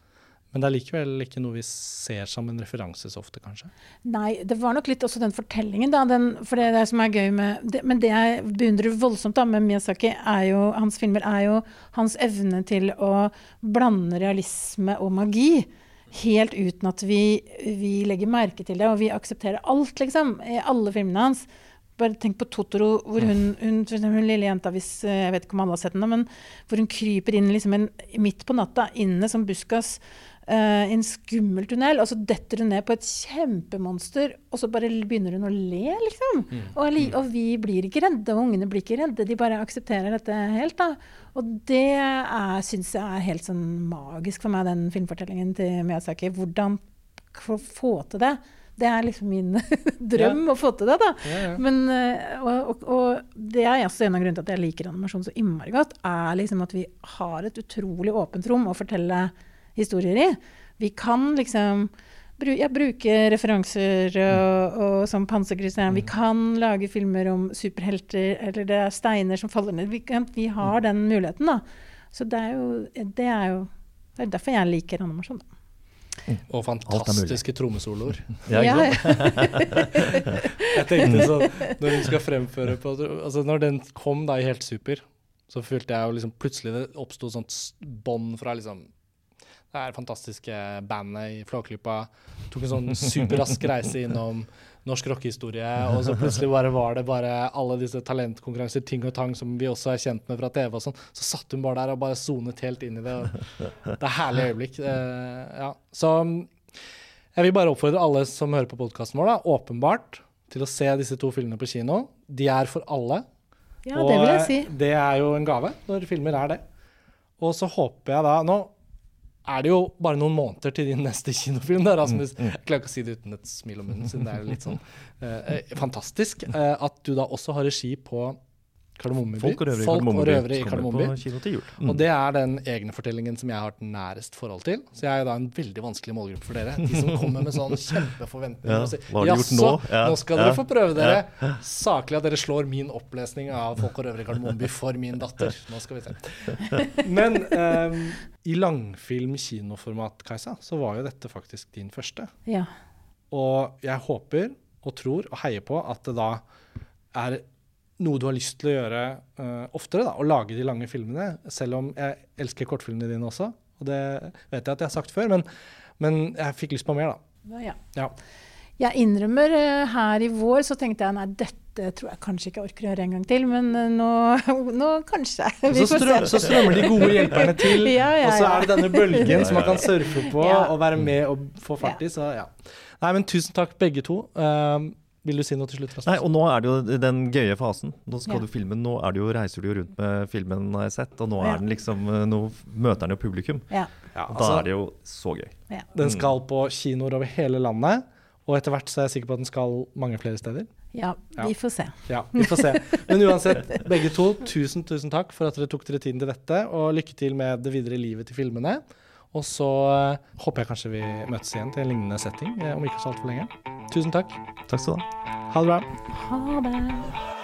Men det er likevel ikke noe vi ser som en referanse så ofte, kanskje. Nei, det var nok litt også den fortellingen, da. Den, for det, det som er gøy med det, Men det jeg beundrer voldsomt da med Miyazaki, er jo hans filmer, er jo hans evne til å blande realisme og magi. Helt uten at vi, vi legger merke til det, og vi aksepterer alt, liksom. I alle filmene hans. Bare tenk på Totoro, hvor hun, hun, hun lille jenta, hvis eh, jeg vet ikke om alle har sett den, men hvor hun kryper inn liksom en, midt på natta, inne som buskas, i en skummel tunnel, og så detter hun ned på et kjempemonster, og så bare begynner hun å le, liksom. Og, og vi blir ikke redde, og ungene blir ikke redde, de bare aksepterer dette helt, da. Og det syns jeg er helt sånn magisk for meg, den filmfortellingen til Miyazaki. Hvordan få til det. Det er liksom min drøm å få til det, da. Ja, ja. Men, eh, og, og, og det er også en av grunnene til at jeg liker animasjon så innmari godt, er liksom at vi har et utrolig åpent rom å fortelle historier i. Vi kan liksom bru, ja, bruke referanser og, og som Panserkrysseren. Vi kan lage filmer om superhelter, eller det er steiner som faller ned. Vi, kan, vi har den muligheten, da. Så det er jo, det er jo det er derfor jeg liker animasjon. Da. Og fantastiske trommesoloer. Ja, Ja. Jeg tenkte sånn, Når hun skal fremføre på altså Når den kom da i Helt super, så følte jeg jo liksom plutselig det oppsto sånt bånd fra liksom det er fantastiske bandet i Flåklypa. Tok en sånn superrask reise innom norsk rockehistorie, og så plutselig bare var det bare alle disse talentkonkurranser, ting og tang, som vi også er kjent med fra TV og sånn. Så satt hun bare der og bare sonet helt inn i det. og Det er herlig øyeblikk. Eh, ja. Så mm, jeg vil bare oppfordre alle som hører på podkasten vår, da, åpenbart til å se disse to filmene på kino. De er for alle. ja det vil jeg si. Og det er jo en gave når filmer er det. Og så håper jeg da Nå er det jo bare noen måneder til din neste kinofilm. der, Rasmus. Mm, Jeg klarer ikke å si det uten et smil om munnen, siden det er litt sånn eh, fantastisk. eh, at du da også har regi på Kardemommeby. Folk og røvere i Folk og Kardemommeby. Mm. Og det er den egne fortellingen som jeg har et nærest forhold til. Så jeg er da en veldig vanskelig målgruppe for dere. De som kommer med sånn kjempeforventninger Ja, og sier hva har du gjort nå? Ja, nå skal dere ja, få prøve dere. Saklig at dere slår min opplesning av Folk og røvere i Kardemommeby for min datter. Nå skal vi se. Men um, i langfilm kinoformat, Kajsa, så var jo dette faktisk din første. Ja. Og jeg håper og tror og heier på at det da er noe du har lyst til å gjøre uh, oftere, da, å lage de lange filmene. Selv om jeg elsker kortfilmene dine også, og det vet jeg at jeg har sagt før, men, men jeg fikk lyst på mer, da. ja. Ja. Jeg innrømmer eh, her i vår så tenkte jeg nei, dette tror jeg kanskje ikke jeg orker å gjøre en gang til, men eh, nå, nå kanskje. Vi så, strøm, så strømmer de gode hjelperne til, Ja, ja, og så er det denne bølgen som man kan surfe på og være med og få fart i. Så ja. Nei, men tusen takk begge to. Um, vil du si noe til slutt, Rasmus? Nei, og nå er det jo den gøye fasen. Nå skal Ja. du filme, nå er det jo, reiser du jo rundt med filmen, har jeg sett. Og nå Ja. er den liksom, eh, nå møter den jo publikum. Ja. Ja, altså, da er det jo så gøy. Ja. Den skal på kinoer over hele landet, og etter hvert så er jeg sikker på at den skal mange flere steder. ja, Ja. vi får se. Ja, vi får se. Men uansett, begge to, tusen, tusen takk for at dere tok dere tiden til dette, og lykke til med det videre livet til filmene. Og så eh, håper jeg kanskje vi møtes igjen til en lignende setting eh, om ikke så altfor lenge. Tusen takk. Takk skal du ha. Ha det bra. Ha det.